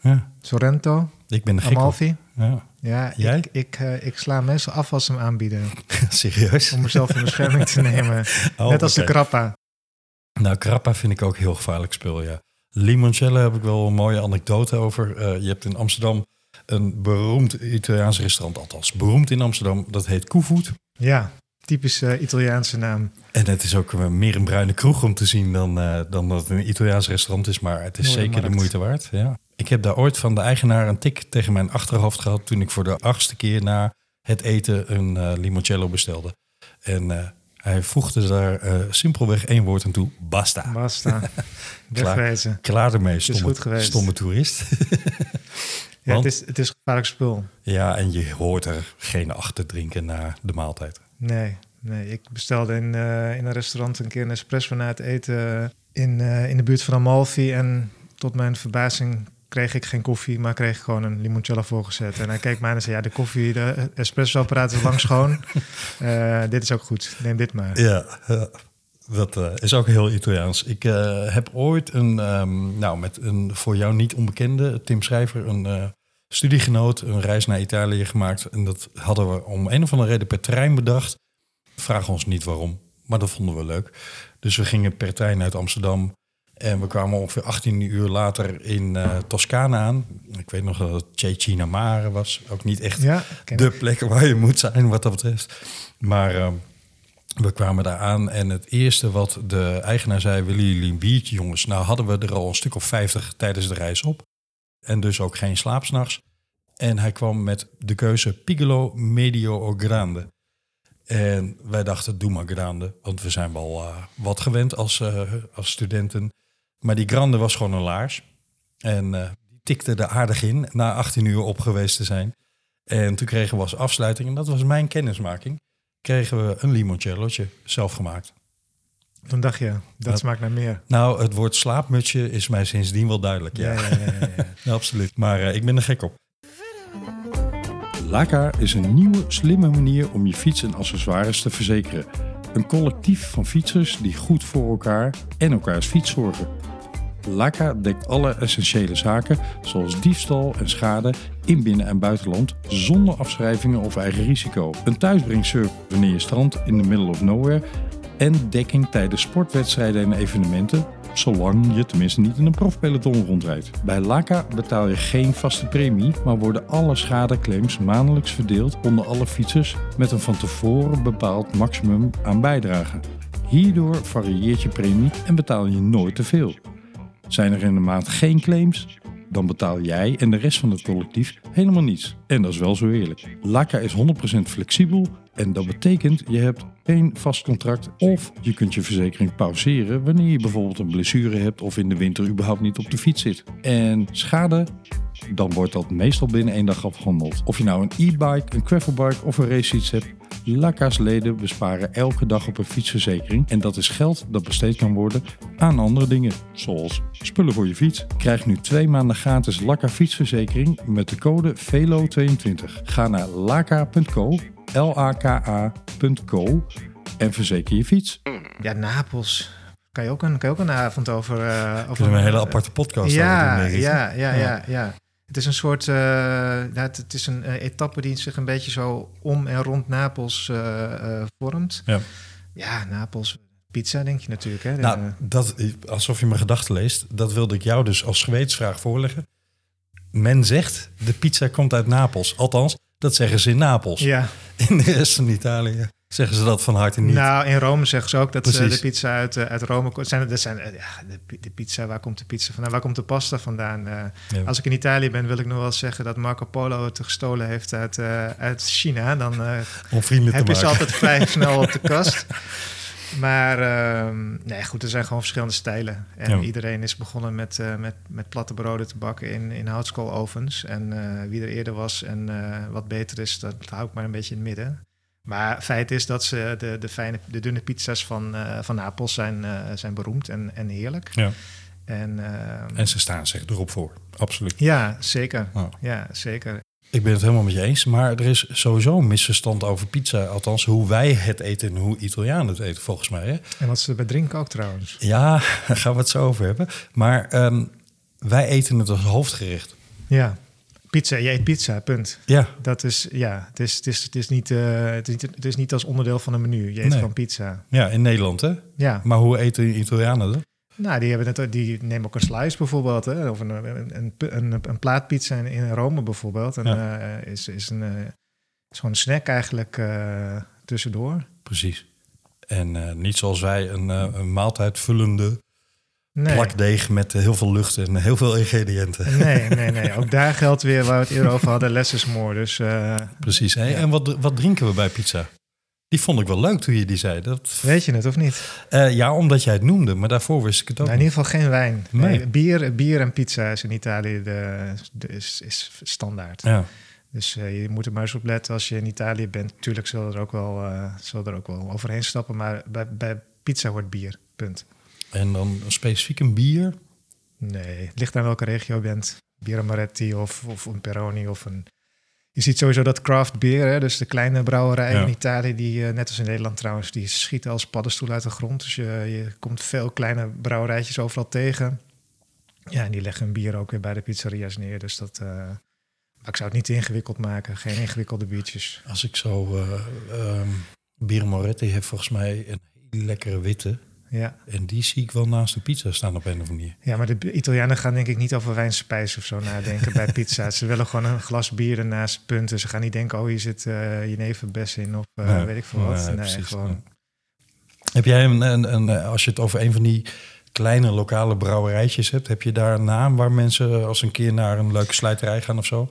Ja. Sorrento, Ik ben de. Amalfi. Ja. Ja, Jij? ik, ik, eh, ik sla mensen af als ze hem aanbieden. Serieus? Om mezelf in bescherming te nemen. Oh, Net als de krappa. Nou, Krappa vind ik ook heel gevaarlijk spul, ja. Limoncello heb ik wel een mooie anekdote over. Eh, je hebt in Amsterdam een beroemd Italiaans restaurant, althans beroemd in Amsterdam. Dat heet Koevoet. Ja, typisch eh, Italiaanse naam. En het is ook meer een bruine kroeg om te zien dan, dan dat het een Italiaans restaurant is. Maar het is zeker de moeite waard. Ja. Ik heb daar ooit van de eigenaar een tik tegen mijn achterhoofd gehad... toen ik voor de achtste keer na het eten een eh, limoncello bestelde. En eh, hij voegde daar eh, simpelweg één woord aan toe. Basta. Basta. Klaar. Wegwezen. Klaar ermee, is stomme, geweest. stomme toerist. Ja, Want- het, is, het is gevaarlijk spul. ja, en je hoort er geen achter drinken na de maaltijd. Nee, nee. Ik bestelde in, in een restaurant een keer een espresso na het eten in, in de buurt van Amalfi. En tot mijn verbazing kreeg ik geen koffie, maar kreeg ik gewoon een limoncello voorgezet. En hij keek mij aan en zei, ja, de koffie, de espresso-apparaat is lang schoon. Eh, dit is ook goed, neem dit maar. Ja, ja. dat eh, is ook heel Italiaans. Ik eh, heb ooit een, ehm, nou, met een voor jou niet onbekende, Tim Schrijver, een studiegenoot, een reis naar Italië gemaakt. En dat hadden we om een of andere reden per trein bedacht. Vraag ons niet waarom, maar dat vonden we leuk. Dus we gingen per trein uit Amsterdam. En we kwamen ongeveer 18 uur later in Toscane aan. Ik weet nog dat het Cecina Mare was. Ook niet echt Ja, de plek waar je moet zijn wat dat betreft. Maar ehm, we kwamen daar aan en het eerste wat de eigenaar zei... willen jullie een biertje, jongens? Nou hadden we er al een stuk of 50 tijdens de reis op. En dus ook geen slaap 's nachts. En hij kwam met de keuze Piccolo, Medio o Grande. En wij dachten, doe maar Grande. Want we zijn wel eh, wat gewend als, eh, als studenten. Maar die Grande was gewoon een laars. En eh, die tikte er aardig in na 18 uur op geweest te zijn. En toen kregen we als afsluiting, en dat was mijn kennismaking, kregen we een limoncellootje zelf gemaakt. Toen dacht je, dat Ja. smaakt naar meer. Nou, het woord slaapmutsje is mij sindsdien wel duidelijk. Ja, Ja, ja, ja, ja, ja. Ja, absoluut. Maar eh, ik ben er gek op. Laka is een nieuwe, slimme manier om je fiets en accessoires te verzekeren. Een collectief van fietsers die goed voor elkaar en elkaars fiets zorgen. Laka dekt alle essentiële zaken zoals diefstal en schade in binnen- en buitenland zonder afschrijvingen of eigen risico. Een thuisbrengservice wanneer je strandt in the middle of nowhere en dekking tijdens sportwedstrijden en evenementen, zolang je tenminste niet in een profpeloton rondrijdt. Bij Laka betaal je geen vaste premie, maar worden alle schadeclaims maandelijks verdeeld onder alle fietsers met een van tevoren bepaald maximum aan bijdrage. Hierdoor varieert je premie en betaal je nooit te veel. Zijn er in de maand geen claims, dan betaal jij en de rest van het collectief helemaal niets. En dat is wel zo eerlijk. Laka is 100% flexibel en dat betekent je hebt geen vast contract of je kunt je verzekering pauzeren wanneer je bijvoorbeeld een blessure hebt of in de winter überhaupt niet op de fiets zit. En schade, dan wordt dat meestal binnen één dag afgehandeld. Of je nou een e-bike, een gravelbike of een racefiets hebt, Laka's leden besparen elke dag op een fietsverzekering en dat is geld dat besteed kan worden aan andere dingen, zoals spullen voor je fiets. Krijg nu twee maanden gratis Laka fietsverzekering met de code VELO22. Ga naar laka.co, L-A-K-A.co en verzeker je fiets. Ja, Napels. Kan je ook een, kan je ook een avond over... eh over een hele aparte podcast ja, doen, ja, ja, Ja. ja, ja. Het is een soort... eh, het, het is een eh, etappe die zich een beetje zo om en rond Napels vormt. Ja. Ja, Napels. Pizza denk je natuurlijk, hè? Nou, dat, alsof je mijn gedachten leest, dat wilde ik jou dus als gewetensvraag voorleggen. Men zegt, de pizza komt uit Napels. Althans, dat zeggen ze in Napels. ja. In de rest van Italië zeggen ze dat van harte niet. Nou, in Rome zeggen ze ook dat eh, Precies. de pizza uit, eh, uit Rome komt. Zijn, dat zijn, eh, ja, de, pi- de pizza, waar komt de pizza vandaan? Waar komt de pasta vandaan? Eh, Ja. Als ik in Italië ben, wil ik nog wel zeggen dat Marco Polo het gestolen heeft uit, eh, uit China. Dan eh, Om vrienden heb je ze altijd vrij snel op de kast. Maar ehm, nee, goed, er zijn gewoon verschillende stijlen. En Ja. iedereen is begonnen met, eh, met, met platte broden te bakken in, in houtskoolovens. En eh, wie er eerder was en eh, wat beter is, dat hou ik maar een beetje in het midden. Maar feit is dat ze de, de, fijne, de dunne pizza's van, van Napels zijn, zijn beroemd en, en heerlijk. Ja. En, ehm, En ze staan zich erop voor. Absoluut. ja, zeker. Ja. Ja, zeker. Ik ben het helemaal met je eens. Maar er is sowieso een misverstand over pizza. Althans, hoe wij het eten en hoe Italianen het eten, volgens mij. Hè? En wat ze erbij drinken ook trouwens. Ja, daar gaan we het zo over hebben. Maar ehm, wij eten het als hoofdgerecht. Ja, pizza. Je eet pizza, punt. Ja, Dat is, ja, het is, het is, het is, niet, eh, het is, niet, het is niet als onderdeel van een menu. Je eet Nee. gewoon pizza. ja, in Nederland hè. Ja, Maar hoe eten Italianen dat? Nou, die, hebben het, die nemen ook een slice bijvoorbeeld. Hè? Of een, een, een, een, een plaatpizza in, in Rome bijvoorbeeld. En, Ja. eh, is, is, een, eh, is gewoon een snack eigenlijk eh, tussendoor. Precies. En niet zoals wij een, een maaltijd vullende Nee. plakdeeg met heel veel lucht en heel veel ingrediënten. Nee, nee, nee. Ook daar geldt weer waar we het eerder over hadden. Less is more. Dus Precies. Hey, En wat, wat drinken we bij pizza? Die vond ik wel leuk toen je die zei. Dat, weet je het of niet? Eh, ja, omdat jij het noemde, maar daarvoor wist ik het ook Nou, in ieder geval geen wijn. Nee. Nee, bier, bier en pizza is in Italië de, de- is, is standaard. Ja. Dus eh, je moet er maar eens op letten als je in Italië bent. Tuurlijk zullen er ook wel, eh, zullen er ook wel overheen stappen, maar bij, bij pizza wordt bier. Punt. En dan specifiek een bier. Nee, het ligt aan welke regio je bent. Bier Moretti of, of een Peroni of een... Je ziet sowieso dat craft beer, hè, dus de kleine brouwerijen Ja. in Italië, die eh, net als in Nederland trouwens, die schieten als paddenstoel uit de grond. Dus je, je komt veel kleine brouwerijtjes overal tegen. Ja, en die leggen hun bier ook weer bij de pizzeria's neer. Dus dat... eh, maar ik zou het niet ingewikkeld maken. Geen ingewikkelde biertjes. Als ik zo... eh ehm Bier Moretti heeft volgens mij een hele lekkere witte. Ja. En die zie ik wel naast een pizza staan op een of andere manier. ja, maar de Italianen gaan denk ik niet over wijnspijs of zo nadenken bij pizza. Ze willen gewoon een glas bier ernaast punten. Ze gaan niet denken, oh, hier zit eh jeneverbes in of eh, Nee. weet ik veel wat. Nee, Nee, precies, gewoon... Heb jij een, een, een, eh, als je het over een van die kleine lokale brouwerijtjes hebt, heb je daar een naam waar mensen als een keer naar een leuke slijterij gaan of zo?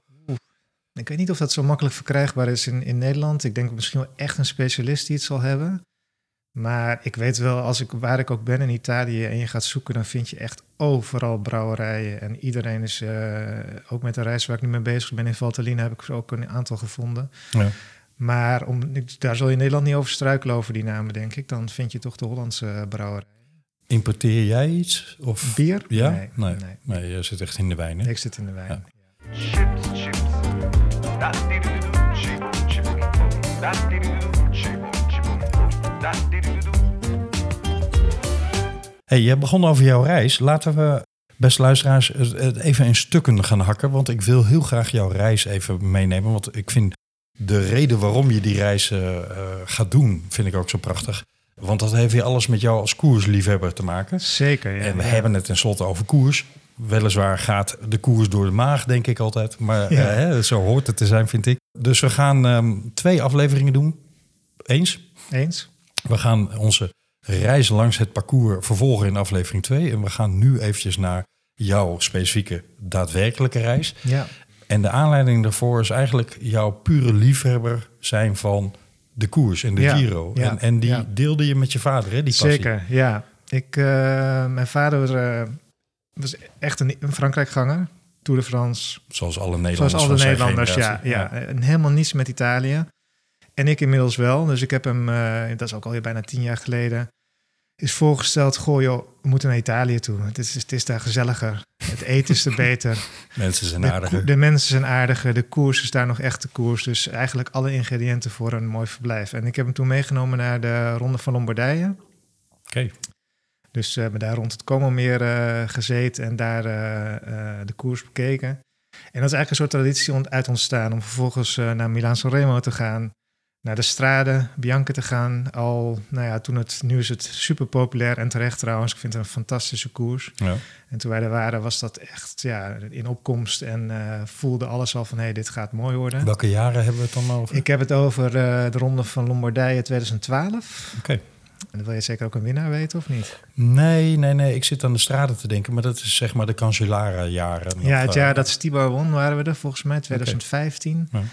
Ik weet niet of dat zo makkelijk verkrijgbaar is in, in Nederland. Ik denk misschien wel echt een specialist die het zal hebben. Maar ik weet wel, als ik, waar ik ook ben in Italië en je gaat zoeken, dan vind je echt overal brouwerijen. En iedereen is, eh, ook met de reis waar ik nu mee bezig ben in Valtellina, heb ik er ook een aantal gevonden. Ja. Maar om, daar zul je in Nederland niet over struikelen over die namen, denk ik. Dan vind je toch de Hollandse brouwerij. Importeer jij iets? Of... Bier? Ja? Nee, Nee. nee. Nee, je zit echt in de wijn, hè? Ik zit in de wijn. Ja. Hey, je begon over jouw reis. Laten we, beste luisteraars, het even in stukken gaan hakken. Want ik wil heel graag jouw reis even meenemen. Want ik vind de reden waarom je die reis eh, eh, gaat doen, vind ik ook zo prachtig. Want dat heeft weer alles met jou als koersliefhebber te maken. Zeker, ja. en we ja. hebben het tenslotte over koers. Weliswaar gaat de koers door de maag, denk ik altijd. Maar Ja. eh, hè, zo hoort het te zijn, vind ik. Dus we gaan ehm, twee afleveringen doen. Eens. Eens? We gaan onze reis langs het parcours vervolgen in aflevering 2. En we gaan nu eventjes naar jouw specifieke daadwerkelijke reis. Ja. En de aanleiding daarvoor is eigenlijk jouw pure liefhebber zijn van de koers en de Ja, Giro. ja, en, en die ja. deelde je met je vader, hè? Die passie. Zeker, ja. Ik, eh, mijn vader eh, was echt een, een Frankrijkganger. Tour de France, Zoals alle Nederlanders. zoals alle Nederlanders, ja, ja. En helemaal niets met Italië. En ik inmiddels wel. Dus ik heb hem, eh, dat is ook alweer bijna tien jaar geleden, is voorgesteld, goh joh, we moeten naar Italië toe. Het is, het is daar gezelliger. Het eten is er beter. Mensen zijn aardiger. de mensen zijn aardiger. De koers is daar nog echt de koers. Dus eigenlijk alle ingrediënten voor een mooi verblijf. En ik heb hem toen meegenomen naar de Ronde van Lombardije. Oké. Dus we hebben daar rond het Como-meer eh, gezeten en daar eh, eh, de koers bekeken. En dat is eigenlijk een soort traditie ont- uit ontstaan om vervolgens naar Milaan Sanremo te gaan, naar de Strade, Bianca te gaan. Al, nou ja, toen het, nu is het super populair en terecht trouwens. Ik vind het een fantastische koers. Ja. En toen wij er waren was dat echt ja, in opkomst en eh, voelde alles al van hé, hey, dit gaat mooi worden. Welke jaren hebben we het dan over? Ik heb het over eh, de Ronde van Lombardije 2012. Oké. En dan wil je zeker ook een winnaar weten of niet? Nee, nee, nee. Ik zit aan de straten te denken, maar dat is zeg maar de Cancellara-jaren. Ja, Of, het eh, jaar dat Stibar won waren we er volgens mij, 2015. Ja.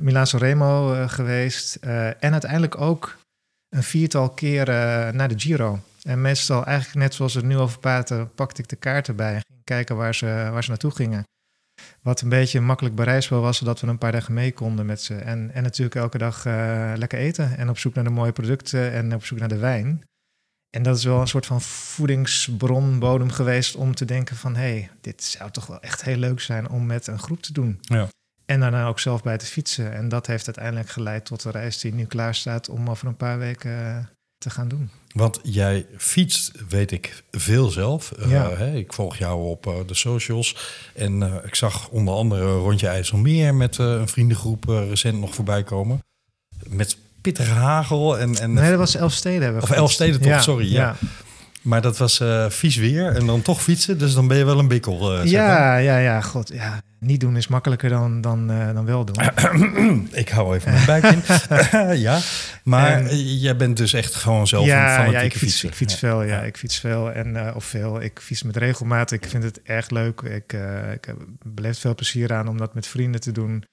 Milaan Sanremo eh, geweest. eh, en uiteindelijk ook een viertal keer eh, naar de Giro. En meestal eigenlijk net zoals we het nu over praten, pakte ik de kaart erbij. En ging kijken waar ze, waar ze naartoe gingen. Wat een beetje makkelijk bereisbaar was, zodat we een paar dagen mee konden met ze. En, en natuurlijk elke dag lekker eten. En op zoek naar de mooie producten en op zoek naar de wijn. En dat is wel een soort van voedingsbron, bodem geweest om te denken van... hé, hey, dit zou toch wel echt heel leuk zijn om met een groep te doen. Ja. En daarna ook zelf bij te fietsen. En dat heeft uiteindelijk geleid tot de reis die nu klaar staat om over een paar weken eh, te gaan doen. Want jij fietst, weet ik, veel zelf. Eh, Ja. ik volg jou op eh, de socials. En ik zag onder andere Rondje IJsselmeer met een vriendengroep recent nog voorbij komen. Met pittige hagel en... en Nee, dat was Elfsteden hebben we Of. Elfsteden toch, sorry, ja. Maar dat was eh, vies weer en dan toch fietsen. Dus dan ben je wel een bikkel. eh. Ja, ja, ja, god, ja. Niet doen is makkelijker dan, dan, eh, dan wel doen. Ik hou even mijn buik in. ja, maar jij bent dus echt gewoon zelf een ja, fanatieke ja, ik fiets, fietser. ik fiets Ja. veel. Ja, ik fiets veel en of veel. Ik fiets met regelmaat. Ik vind het erg leuk. Ik, ik heb- beleef veel plezier aan om dat met vrienden te doen.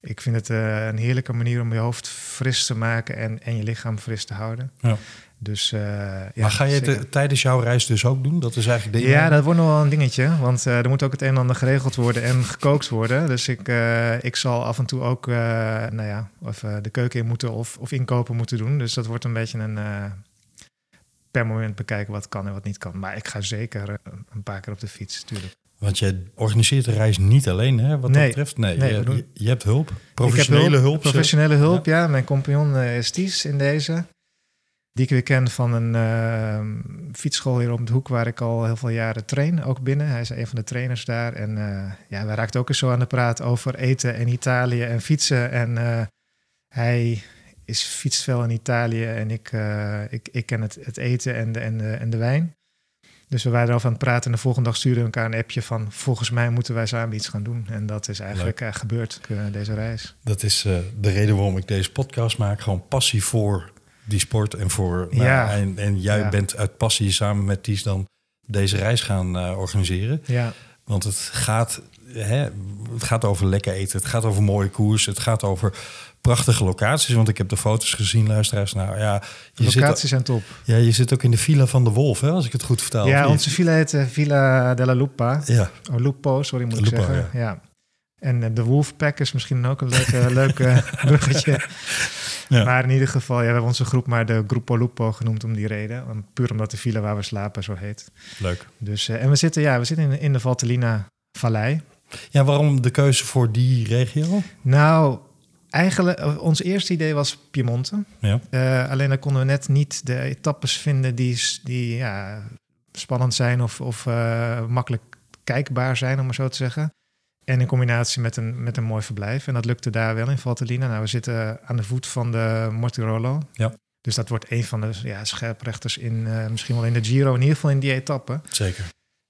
Ik vind het een heerlijke manier om je hoofd fris te maken en, en je lichaam fris te houden. Ja. Dus, eh, ja, maar ga je het zeker. tijdens jouw reis dus ook doen? Dat is eigenlijk de Ja, dat wordt nog wel een dingetje. Want eh, er moet ook het een en ander geregeld worden en gekookt worden. Dus ik, eh, ik zal af en toe ook nou ja, of, de keuken in moeten of, of inkopen moeten doen. Dus dat wordt een beetje een per moment bekijken wat kan en wat niet kan. Maar ik ga zeker een paar keer op de fiets, natuurlijk. Want jij organiseert de reis niet alleen, hè, wat dat betreft. Nee, Nee, je, je, je hebt hulp. Professionele hulp. Professionele hulp, ja. Mijn compagnon is Ties in deze. Die ik weer ken van een eh, fietsschool hier op de hoek waar ik al heel veel jaren train. Ook binnen. Hij is een van de trainers daar. En eh, ja, wij raakten ook eens zo aan de praat over eten in Italië en fietsen. En eh, hij is fietst veel in Italië en ik, eh, ik, ik ken het, het eten en de, en, de, en de wijn. Dus we waren erover aan het praten en de volgende dag stuurden we elkaar een appje van... volgens mij moeten wij samen iets gaan doen. En dat is eigenlijk gebeurd, deze reis. Dat is de reden waarom ik deze podcast maak. Gewoon passie voor die sport en voor... nou, Ja. en, en jij Ja. bent uit passie samen met Ties dan deze reis gaan eh, organiseren. Ja, Want het gaat, hè, het gaat over lekker eten. Het gaat over mooie koers. Het gaat over prachtige locaties. Want ik heb de foto's gezien, luisteraars. Nou ja, je, zit, locaties zijn top. ja, je zit ook in de Villa van de Wolf, hè, als ik het goed vertaal. ja, onze villa heet eh, Villa della Lupa. Ja, Oh, Lupo, sorry moet ik zeggen. Ja. En eh, de Wolfpack is misschien ook een leuke, leuke bruggetje. Ja. Maar in ieder geval, ja, we hebben onze groep maar de Gruppo Lupo genoemd om die reden. Om- Puur omdat de villa waar we slapen zo heet. Leuk. Dus, eh, en we zitten, ja, we zitten in, in de Valtellina Vallei. Ja, waarom de keuze voor die regio? Nou, eigenlijk, eh, ons eerste idee was Piemonte. Ja. Eh, alleen dan konden we net niet de etappes vinden die, die ja, spannend zijn of, of eh, makkelijk kijkbaar zijn, om maar zo te zeggen. En in combinatie met een, met een mooi verblijf. En dat lukte daar wel in Valtellina. Nou, we zitten aan de voet van de Mortirolo. Ja. Dus dat wordt een van de ja, scherprechters in, eh, misschien wel in de Giro, in ieder geval in die etappe. Zeker.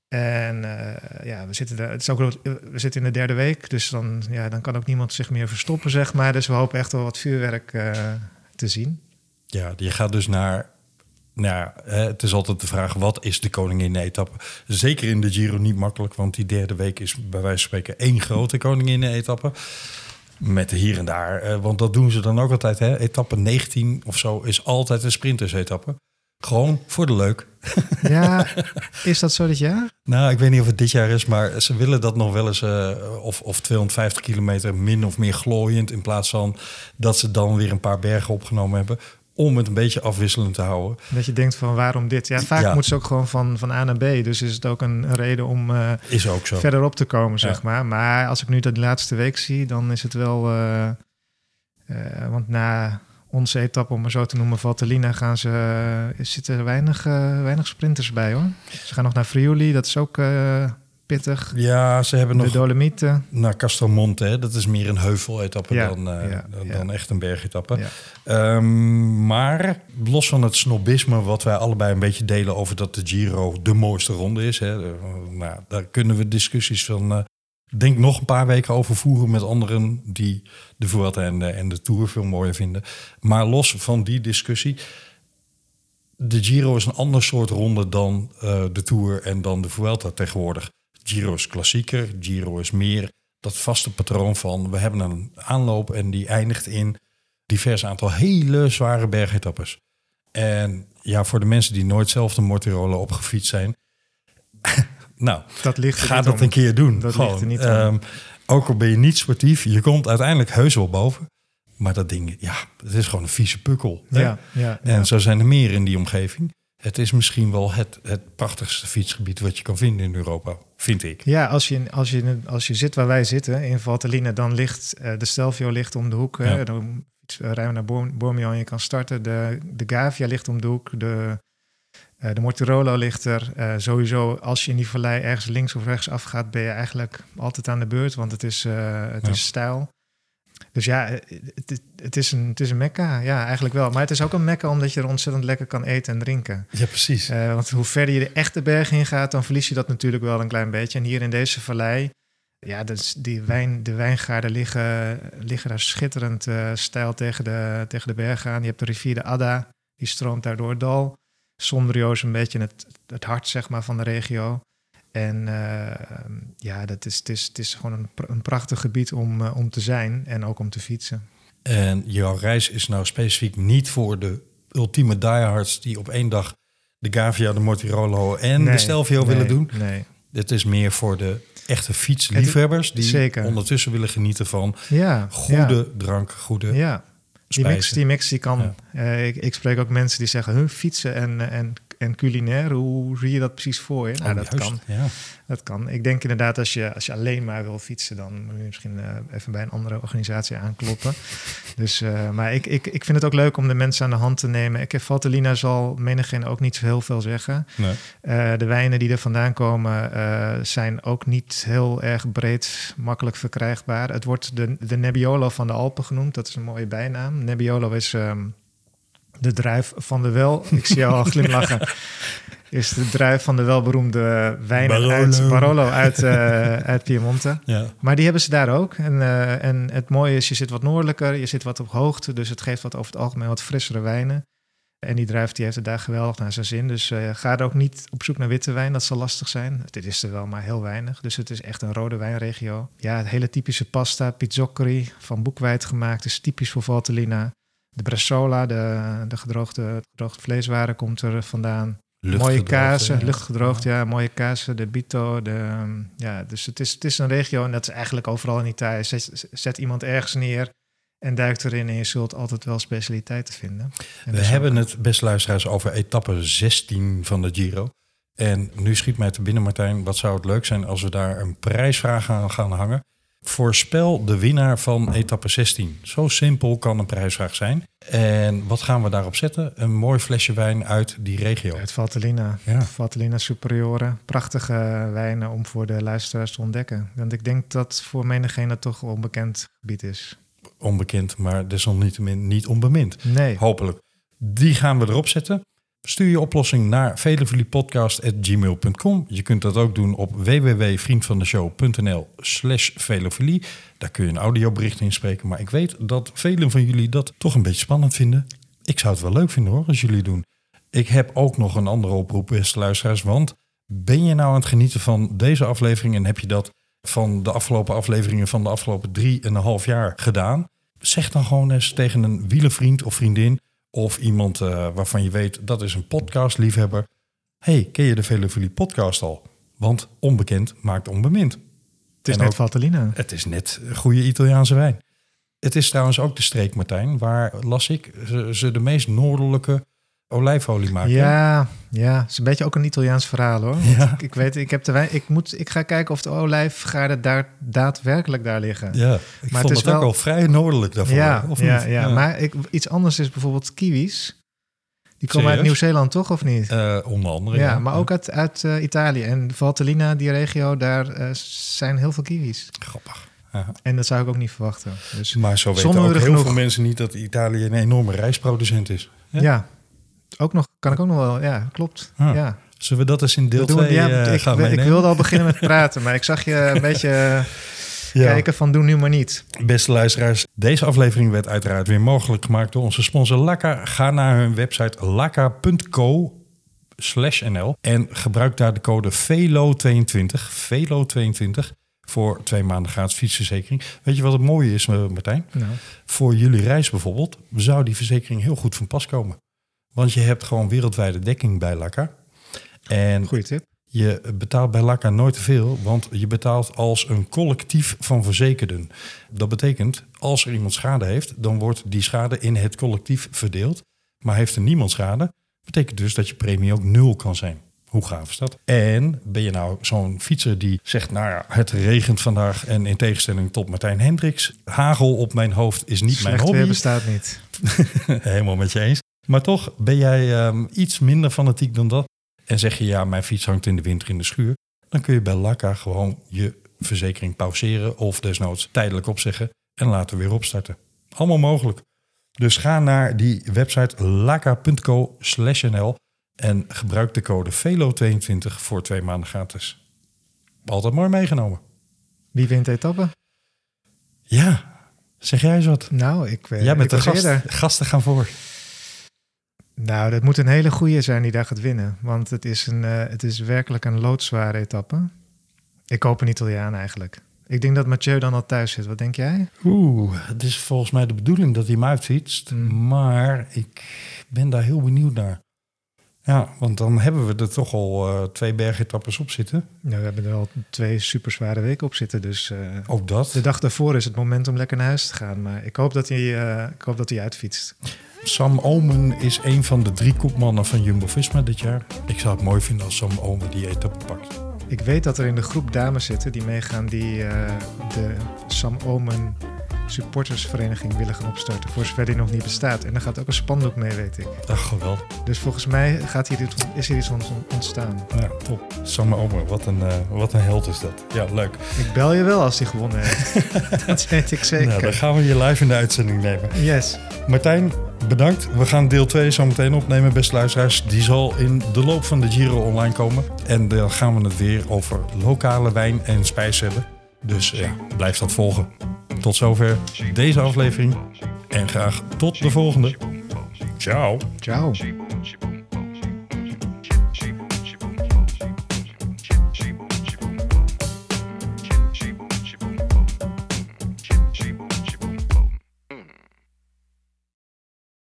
En eh, ja, we zitten, daar, het is ook, wel- we zitten in de derde week, dus dan, ja, dan kan ook niemand zich meer verstoppen, zeg maar. Dus we hopen echt wel wat vuurwerk eh, te zien. Ja, je gaat dus naar... Nou, het is altijd de vraag, wat is de koningin-etappe? Zeker in de Giro niet makkelijk, want die derde week is bij wijze van spreken één grote koningin-etappe. Met hier en daar, eh, want dat doen ze dan ook altijd. Hè? Etappe 19 of zo is altijd een sprinters-etappe. Gewoon voor de leuk. Ja, is dat zo dit jaar? Nou, ik weet niet of het dit jaar is, maar ze willen dat nog wel eens eh, of, of 250 kilometer min of meer glooiend in plaats van dat ze dan weer een paar bergen opgenomen hebben om het een beetje afwisselend te houden. Dat je denkt van waarom dit? Ja, vaak Ja. moeten ze ook gewoon van, van A naar B. Dus is het ook een, een reden om Is ook zo. verder op te komen, zeg Ja. maar. Maar als ik nu de laatste week zie, dan is het wel... eh, eh, want na onze etappe, om maar zo te noemen, Valtellina, gaan ze, zitten er weinig, weinig sprinters bij, hoor. Ze gaan nog naar Friuli, dat is ook pittig. Ja, ze hebben De nog Dolomieten. naar Castelmonte. Hè? Dat is meer een heuveletappe Ja, dan, eh, ja, dan, ja. dan echt een bergetappe. Ehm, maar los van het snobisme wat wij allebei een beetje delen over dat de Giro de mooiste ronde is. Hè, eh, nou, daar kunnen we discussies van, eh, denk nog een paar weken over voeren met anderen die de Vuelta en de, en de Tour veel mooier vinden. Maar los van die discussie, de Giro is een ander soort ronde dan de Tour en dan de Vuelta tegenwoordig. Giro is klassieker, Giro is meer dat vaste patroon van we hebben een aanloop en die eindigt in divers aantal hele zware bergetappes. En ja, voor de mensen die nooit zelf de Mortirolo opgefietst zijn, nou, Dat ligt ga dat om. een keer doen. Dat Gewoon. ligt er niet. Ehm, ook al ben je niet sportief, je komt uiteindelijk heus wel boven. Maar dat ding, ja, het is gewoon een vieze pukkel. Ja, ja, En zo zijn er meer in die omgeving. Het is misschien wel het, het prachtigste fietsgebied wat je kan vinden in Europa, vind ik. Ja, als je, als, je, als je zit waar wij zitten, in Valtellina, dan ligt eh, de Stelvio ligt om de hoek. Ja. Dan fiets- rijden we naar Borm- Bormio en je kan starten. De, de Gavia ligt om de hoek. De, eh, de Mortirolo ligt er. Eh, sowieso, als je in die vallei ergens links of rechts afgaat, ben je eigenlijk altijd aan de beurt, want het is, eh, het Ja. is stijl. Dus ja, eh, het, is een, het is een mekka. Ja, eigenlijk wel. Maar het is ook een mekka omdat je er ontzettend lekker kan eten en drinken. Ja, precies. Eh, want hoe verder je de echte berg in gaat, dan verlies je dat natuurlijk wel een klein beetje. En hier in deze vallei, ja, is, die wijn, de wijngaarden liggen, liggen daar schitterend eh stijl tegen de, tegen de bergen aan. Je hebt de rivier de Adda, die stroomt daar door het dal. Sondrio is een beetje het, het hart zeg maar, van de regio. En eh, ja, dat is, het, is, het is gewoon een, een prachtig gebied om, eh, om te zijn en ook om te fietsen. En jouw reis is nou specifiek niet voor de ultieme diehards die op één dag de Gavia, de Mortirolo en de Stelvio nee, willen doen. Nee. Dit is meer voor de echte fietsliefhebbers die Zeker. ondertussen willen genieten van Ja, goede ja. drank, goede Ja, die mix, die mix die kan. Ja. Eh, ik, ik spreek ook mensen die zeggen, huh, fietsen en, eh, en, en culinair, hoe zie je dat precies voor je? Nou, Oh, dat juist, kan. Ja. Dat kan. Ik denk inderdaad, als je, als je alleen maar wil fietsen, dan moet je misschien eh, even bij een andere organisatie aankloppen. Dus, eh, maar ik, ik, ik vind het ook leuk om de mensen aan de hand te nemen. Ik heb Valtellina zal menigeen ook niet zo heel veel zeggen. Nee. Eh, de wijnen die er vandaan komen zijn ook niet heel erg breed makkelijk verkrijgbaar. Het wordt de, de Nebbiolo van de Alpen genoemd. Dat is een mooie bijnaam. Nebbiolo is ehm, de druif van de wel. Ik zie jou al glimlachen. Is de druif van de welberoemde wijnen Barolo. uit Barolo uit, eh, uit Piemonte. Ja. Maar die hebben ze daar ook. En, eh, en het mooie is, je zit wat noordelijker, je zit wat op hoogte. Dus het geeft wat over het algemeen wat frissere wijnen. En die druif die heeft het daar geweldig naar zijn zin. Dus eh, ga er ook niet op zoek naar witte wijn, dat zal lastig zijn. Dit is er wel, maar heel weinig. Dus het is echt een rode wijnregio. Ja, het hele typische pasta, pizzoccheri, van boekwijd gemaakt, is typisch voor Valtellina. De bresaola, de, de gedroogde, gedroogde vleeswaren, komt er vandaan. mooie kazen, ja. luchtgedroogd, ja, mooie kazen, de Bito. De, ehm, ja, dus het is, het is een regio en dat is eigenlijk overal in Italië. Zet, zet iemand ergens neer en duikt erin en je zult altijd wel specialiteiten vinden. En We hebben ook- het, beste luisteraars, over etappe 16 van de Giro. En nu schiet mij te binnen, Martijn, wat zou het leuk zijn als we daar een prijsvraag aan gaan hangen. Voorspel de winnaar van etappe 16. Zo simpel kan een prijsvraag zijn. En wat gaan we daarop zetten? Een mooi flesje wijn uit die regio. Uit Valtellina. Ja. Valtellina Superiore. Prachtige wijnen om voor de luisteraars te ontdekken. Want ik denk dat voor menigeen dat toch een onbekend gebied is. Onbekend, maar desalniettemin niet onbemind. Nee. Hopelijk. Die gaan we erop zetten. Stuur je oplossing naar velofiliepodcast.gmail.com. Je kunt dat ook doen op www.vriendvandeshow.nl slash velofilie. Daar kun je een audiobericht inspreken. Maar ik weet dat velen van jullie dat toch een beetje spannend vinden. Ik zou het wel leuk vinden hoor, als jullie doen. Ik heb ook nog een andere oproep, beste luisteraars. Want ben je nou aan het genieten van deze aflevering... en heb je dat van de afgelopen afleveringen van de afgelopen drie en een half jaar gedaan... zeg dan gewoon eens tegen een wielenvriend of vriendin... of iemand eh, waarvan je weet dat is een podcastliefhebber... hey, ken je de Velofilie podcast al? Want onbekend maakt onbemind. Het is En net Valtellina. Het is net goede Italiaanse wijn. Het is trouwens ook de streek, Martijn, waar, las ik, ze, ze de meest noordelijke olijfolie maken. Ja, ja, het is een beetje ook een Italiaans verhaal hoor. Want Ja. Ik, ik weet, ik heb de wijn. Ik, moet, ik ga kijken of de olijfgaarden daar daadwerkelijk daar liggen. Ja, ik Maar vond het het, is ook wel- wel vrij noordelijk daarvoor. ja, of ja, ja. maar ik, iets anders is bijvoorbeeld kiwis. Die komen uit? Nieuw-Zeeland toch of niet? Eh, onder andere. ja, maar ook uit, uit eh, Italië. En Valtellina, die regio, daar eh, zijn heel veel kiwis. Grappig. En dat zou ik ook niet verwachten. Dus Maar zo weten ook heel genoeg. veel mensen niet dat Italië een enorme rijstproducent is. Ja. Ook nog, kan ik ook nog wel. Ja, klopt. Ah. Ja. Zullen we dat eens in deel We doen- 2 ja, eh, ik, gaan ik wilde al beginnen met praten, maar ik zag je een beetje eh, Ja. kijken van doe nu maar niet. Beste luisteraars, deze aflevering werd uiteraard weer mogelijk gemaakt door onze sponsor Laka. Ga naar hun website laka.co nl en gebruik daar de code VELO22, VELO22 voor twee maanden gratis fietsverzekering. Weet je wat het mooie is, eh, Martijn? Nou, Voor jullie reis bijvoorbeeld zou die verzekering heel goed van pas komen. Want je hebt gewoon wereldwijde dekking bij Laka. En goede tip. je betaalt bij Laka nooit te veel, want je betaalt als een collectief van verzekerden. Dat betekent, als er iemand schade heeft, dan wordt die schade in het collectief verdeeld. Maar heeft er niemand schade, betekent dus dat je premie ook nul kan zijn. Hoe gaaf is dat? En ben je nou zo'n fietser die zegt, nou ja, het regent vandaag en in tegenstelling tot Martijn Hendricks, hagel op mijn hoofd is niet mijn Slecht weer hobby. bestaat niet. Helemaal met je eens. Maar toch ben jij ehm, iets minder fanatiek dan dat. En zeg je ja, mijn fiets hangt in de winter in de schuur. Dan kun je bij Laka gewoon je verzekering pauzeren of desnoods tijdelijk opzeggen en later weer opstarten. Allemaal mogelijk. Dus ga naar die website laka.co nl en gebruik de code VELO22 voor twee maanden gratis. Altijd mooi meegenomen. Wie wint de etappe? Ja, zeg jij eens wat. Nou, ik, eh, Jij bent ik de gast. Gasten gaan voor. Nou, dat moet een hele goede zijn die daar gaat winnen. Want het is, een, eh, het is werkelijk een loodzware etappe. Ik hoop een Italiaan eigenlijk. Ik denk dat Mathieu dan al thuis zit. Wat denk jij? Oeh, het is volgens mij de bedoeling dat hij hem uitfietst. Mm. Maar ik ben daar heel benieuwd naar. Ja, want dan hebben we er toch al eh, twee bergetappes op zitten. Nou, we hebben er al twee super zware weken op zitten. Dus eh, Ook dat. de dag daarvoor is het moment om lekker naar huis te gaan. Maar ik hoop dat hij, eh, ik hoop dat hij uitfietst. Sam Omen is een van de drie kopmannen van Jumbo-Visma dit jaar. Ik zou het mooi vinden als Sam Omen die etappe pakt. Ik weet dat er in de groep dames zitten die meegaan die eh, de Sam Omen supportersvereniging willen gaan opstarten. Voor zover die nog niet bestaat. En daar gaat ook een spandoek mee, weet ik. Ach, geweldig. Dus volgens mij gaat hier dit, is hier iets ont- ontstaan. Ja, top. Sam Omen, wat een, eh, wat een held is dat. Ja, leuk. Ik bel je wel als hij gewonnen heeft. dat weet ik zeker. Nou, dan gaan we je live in de uitzending nemen. Yes. Martijn, bedankt. We gaan deel 2 zo meteen opnemen, beste luisteraars. Die zal in de loop van de Giro online komen. En dan gaan we het weer over lokale wijn en spijs hebben. Dus ja, blijf dat volgen. Tot zover deze aflevering. En graag tot de volgende. Ciao. Ciao.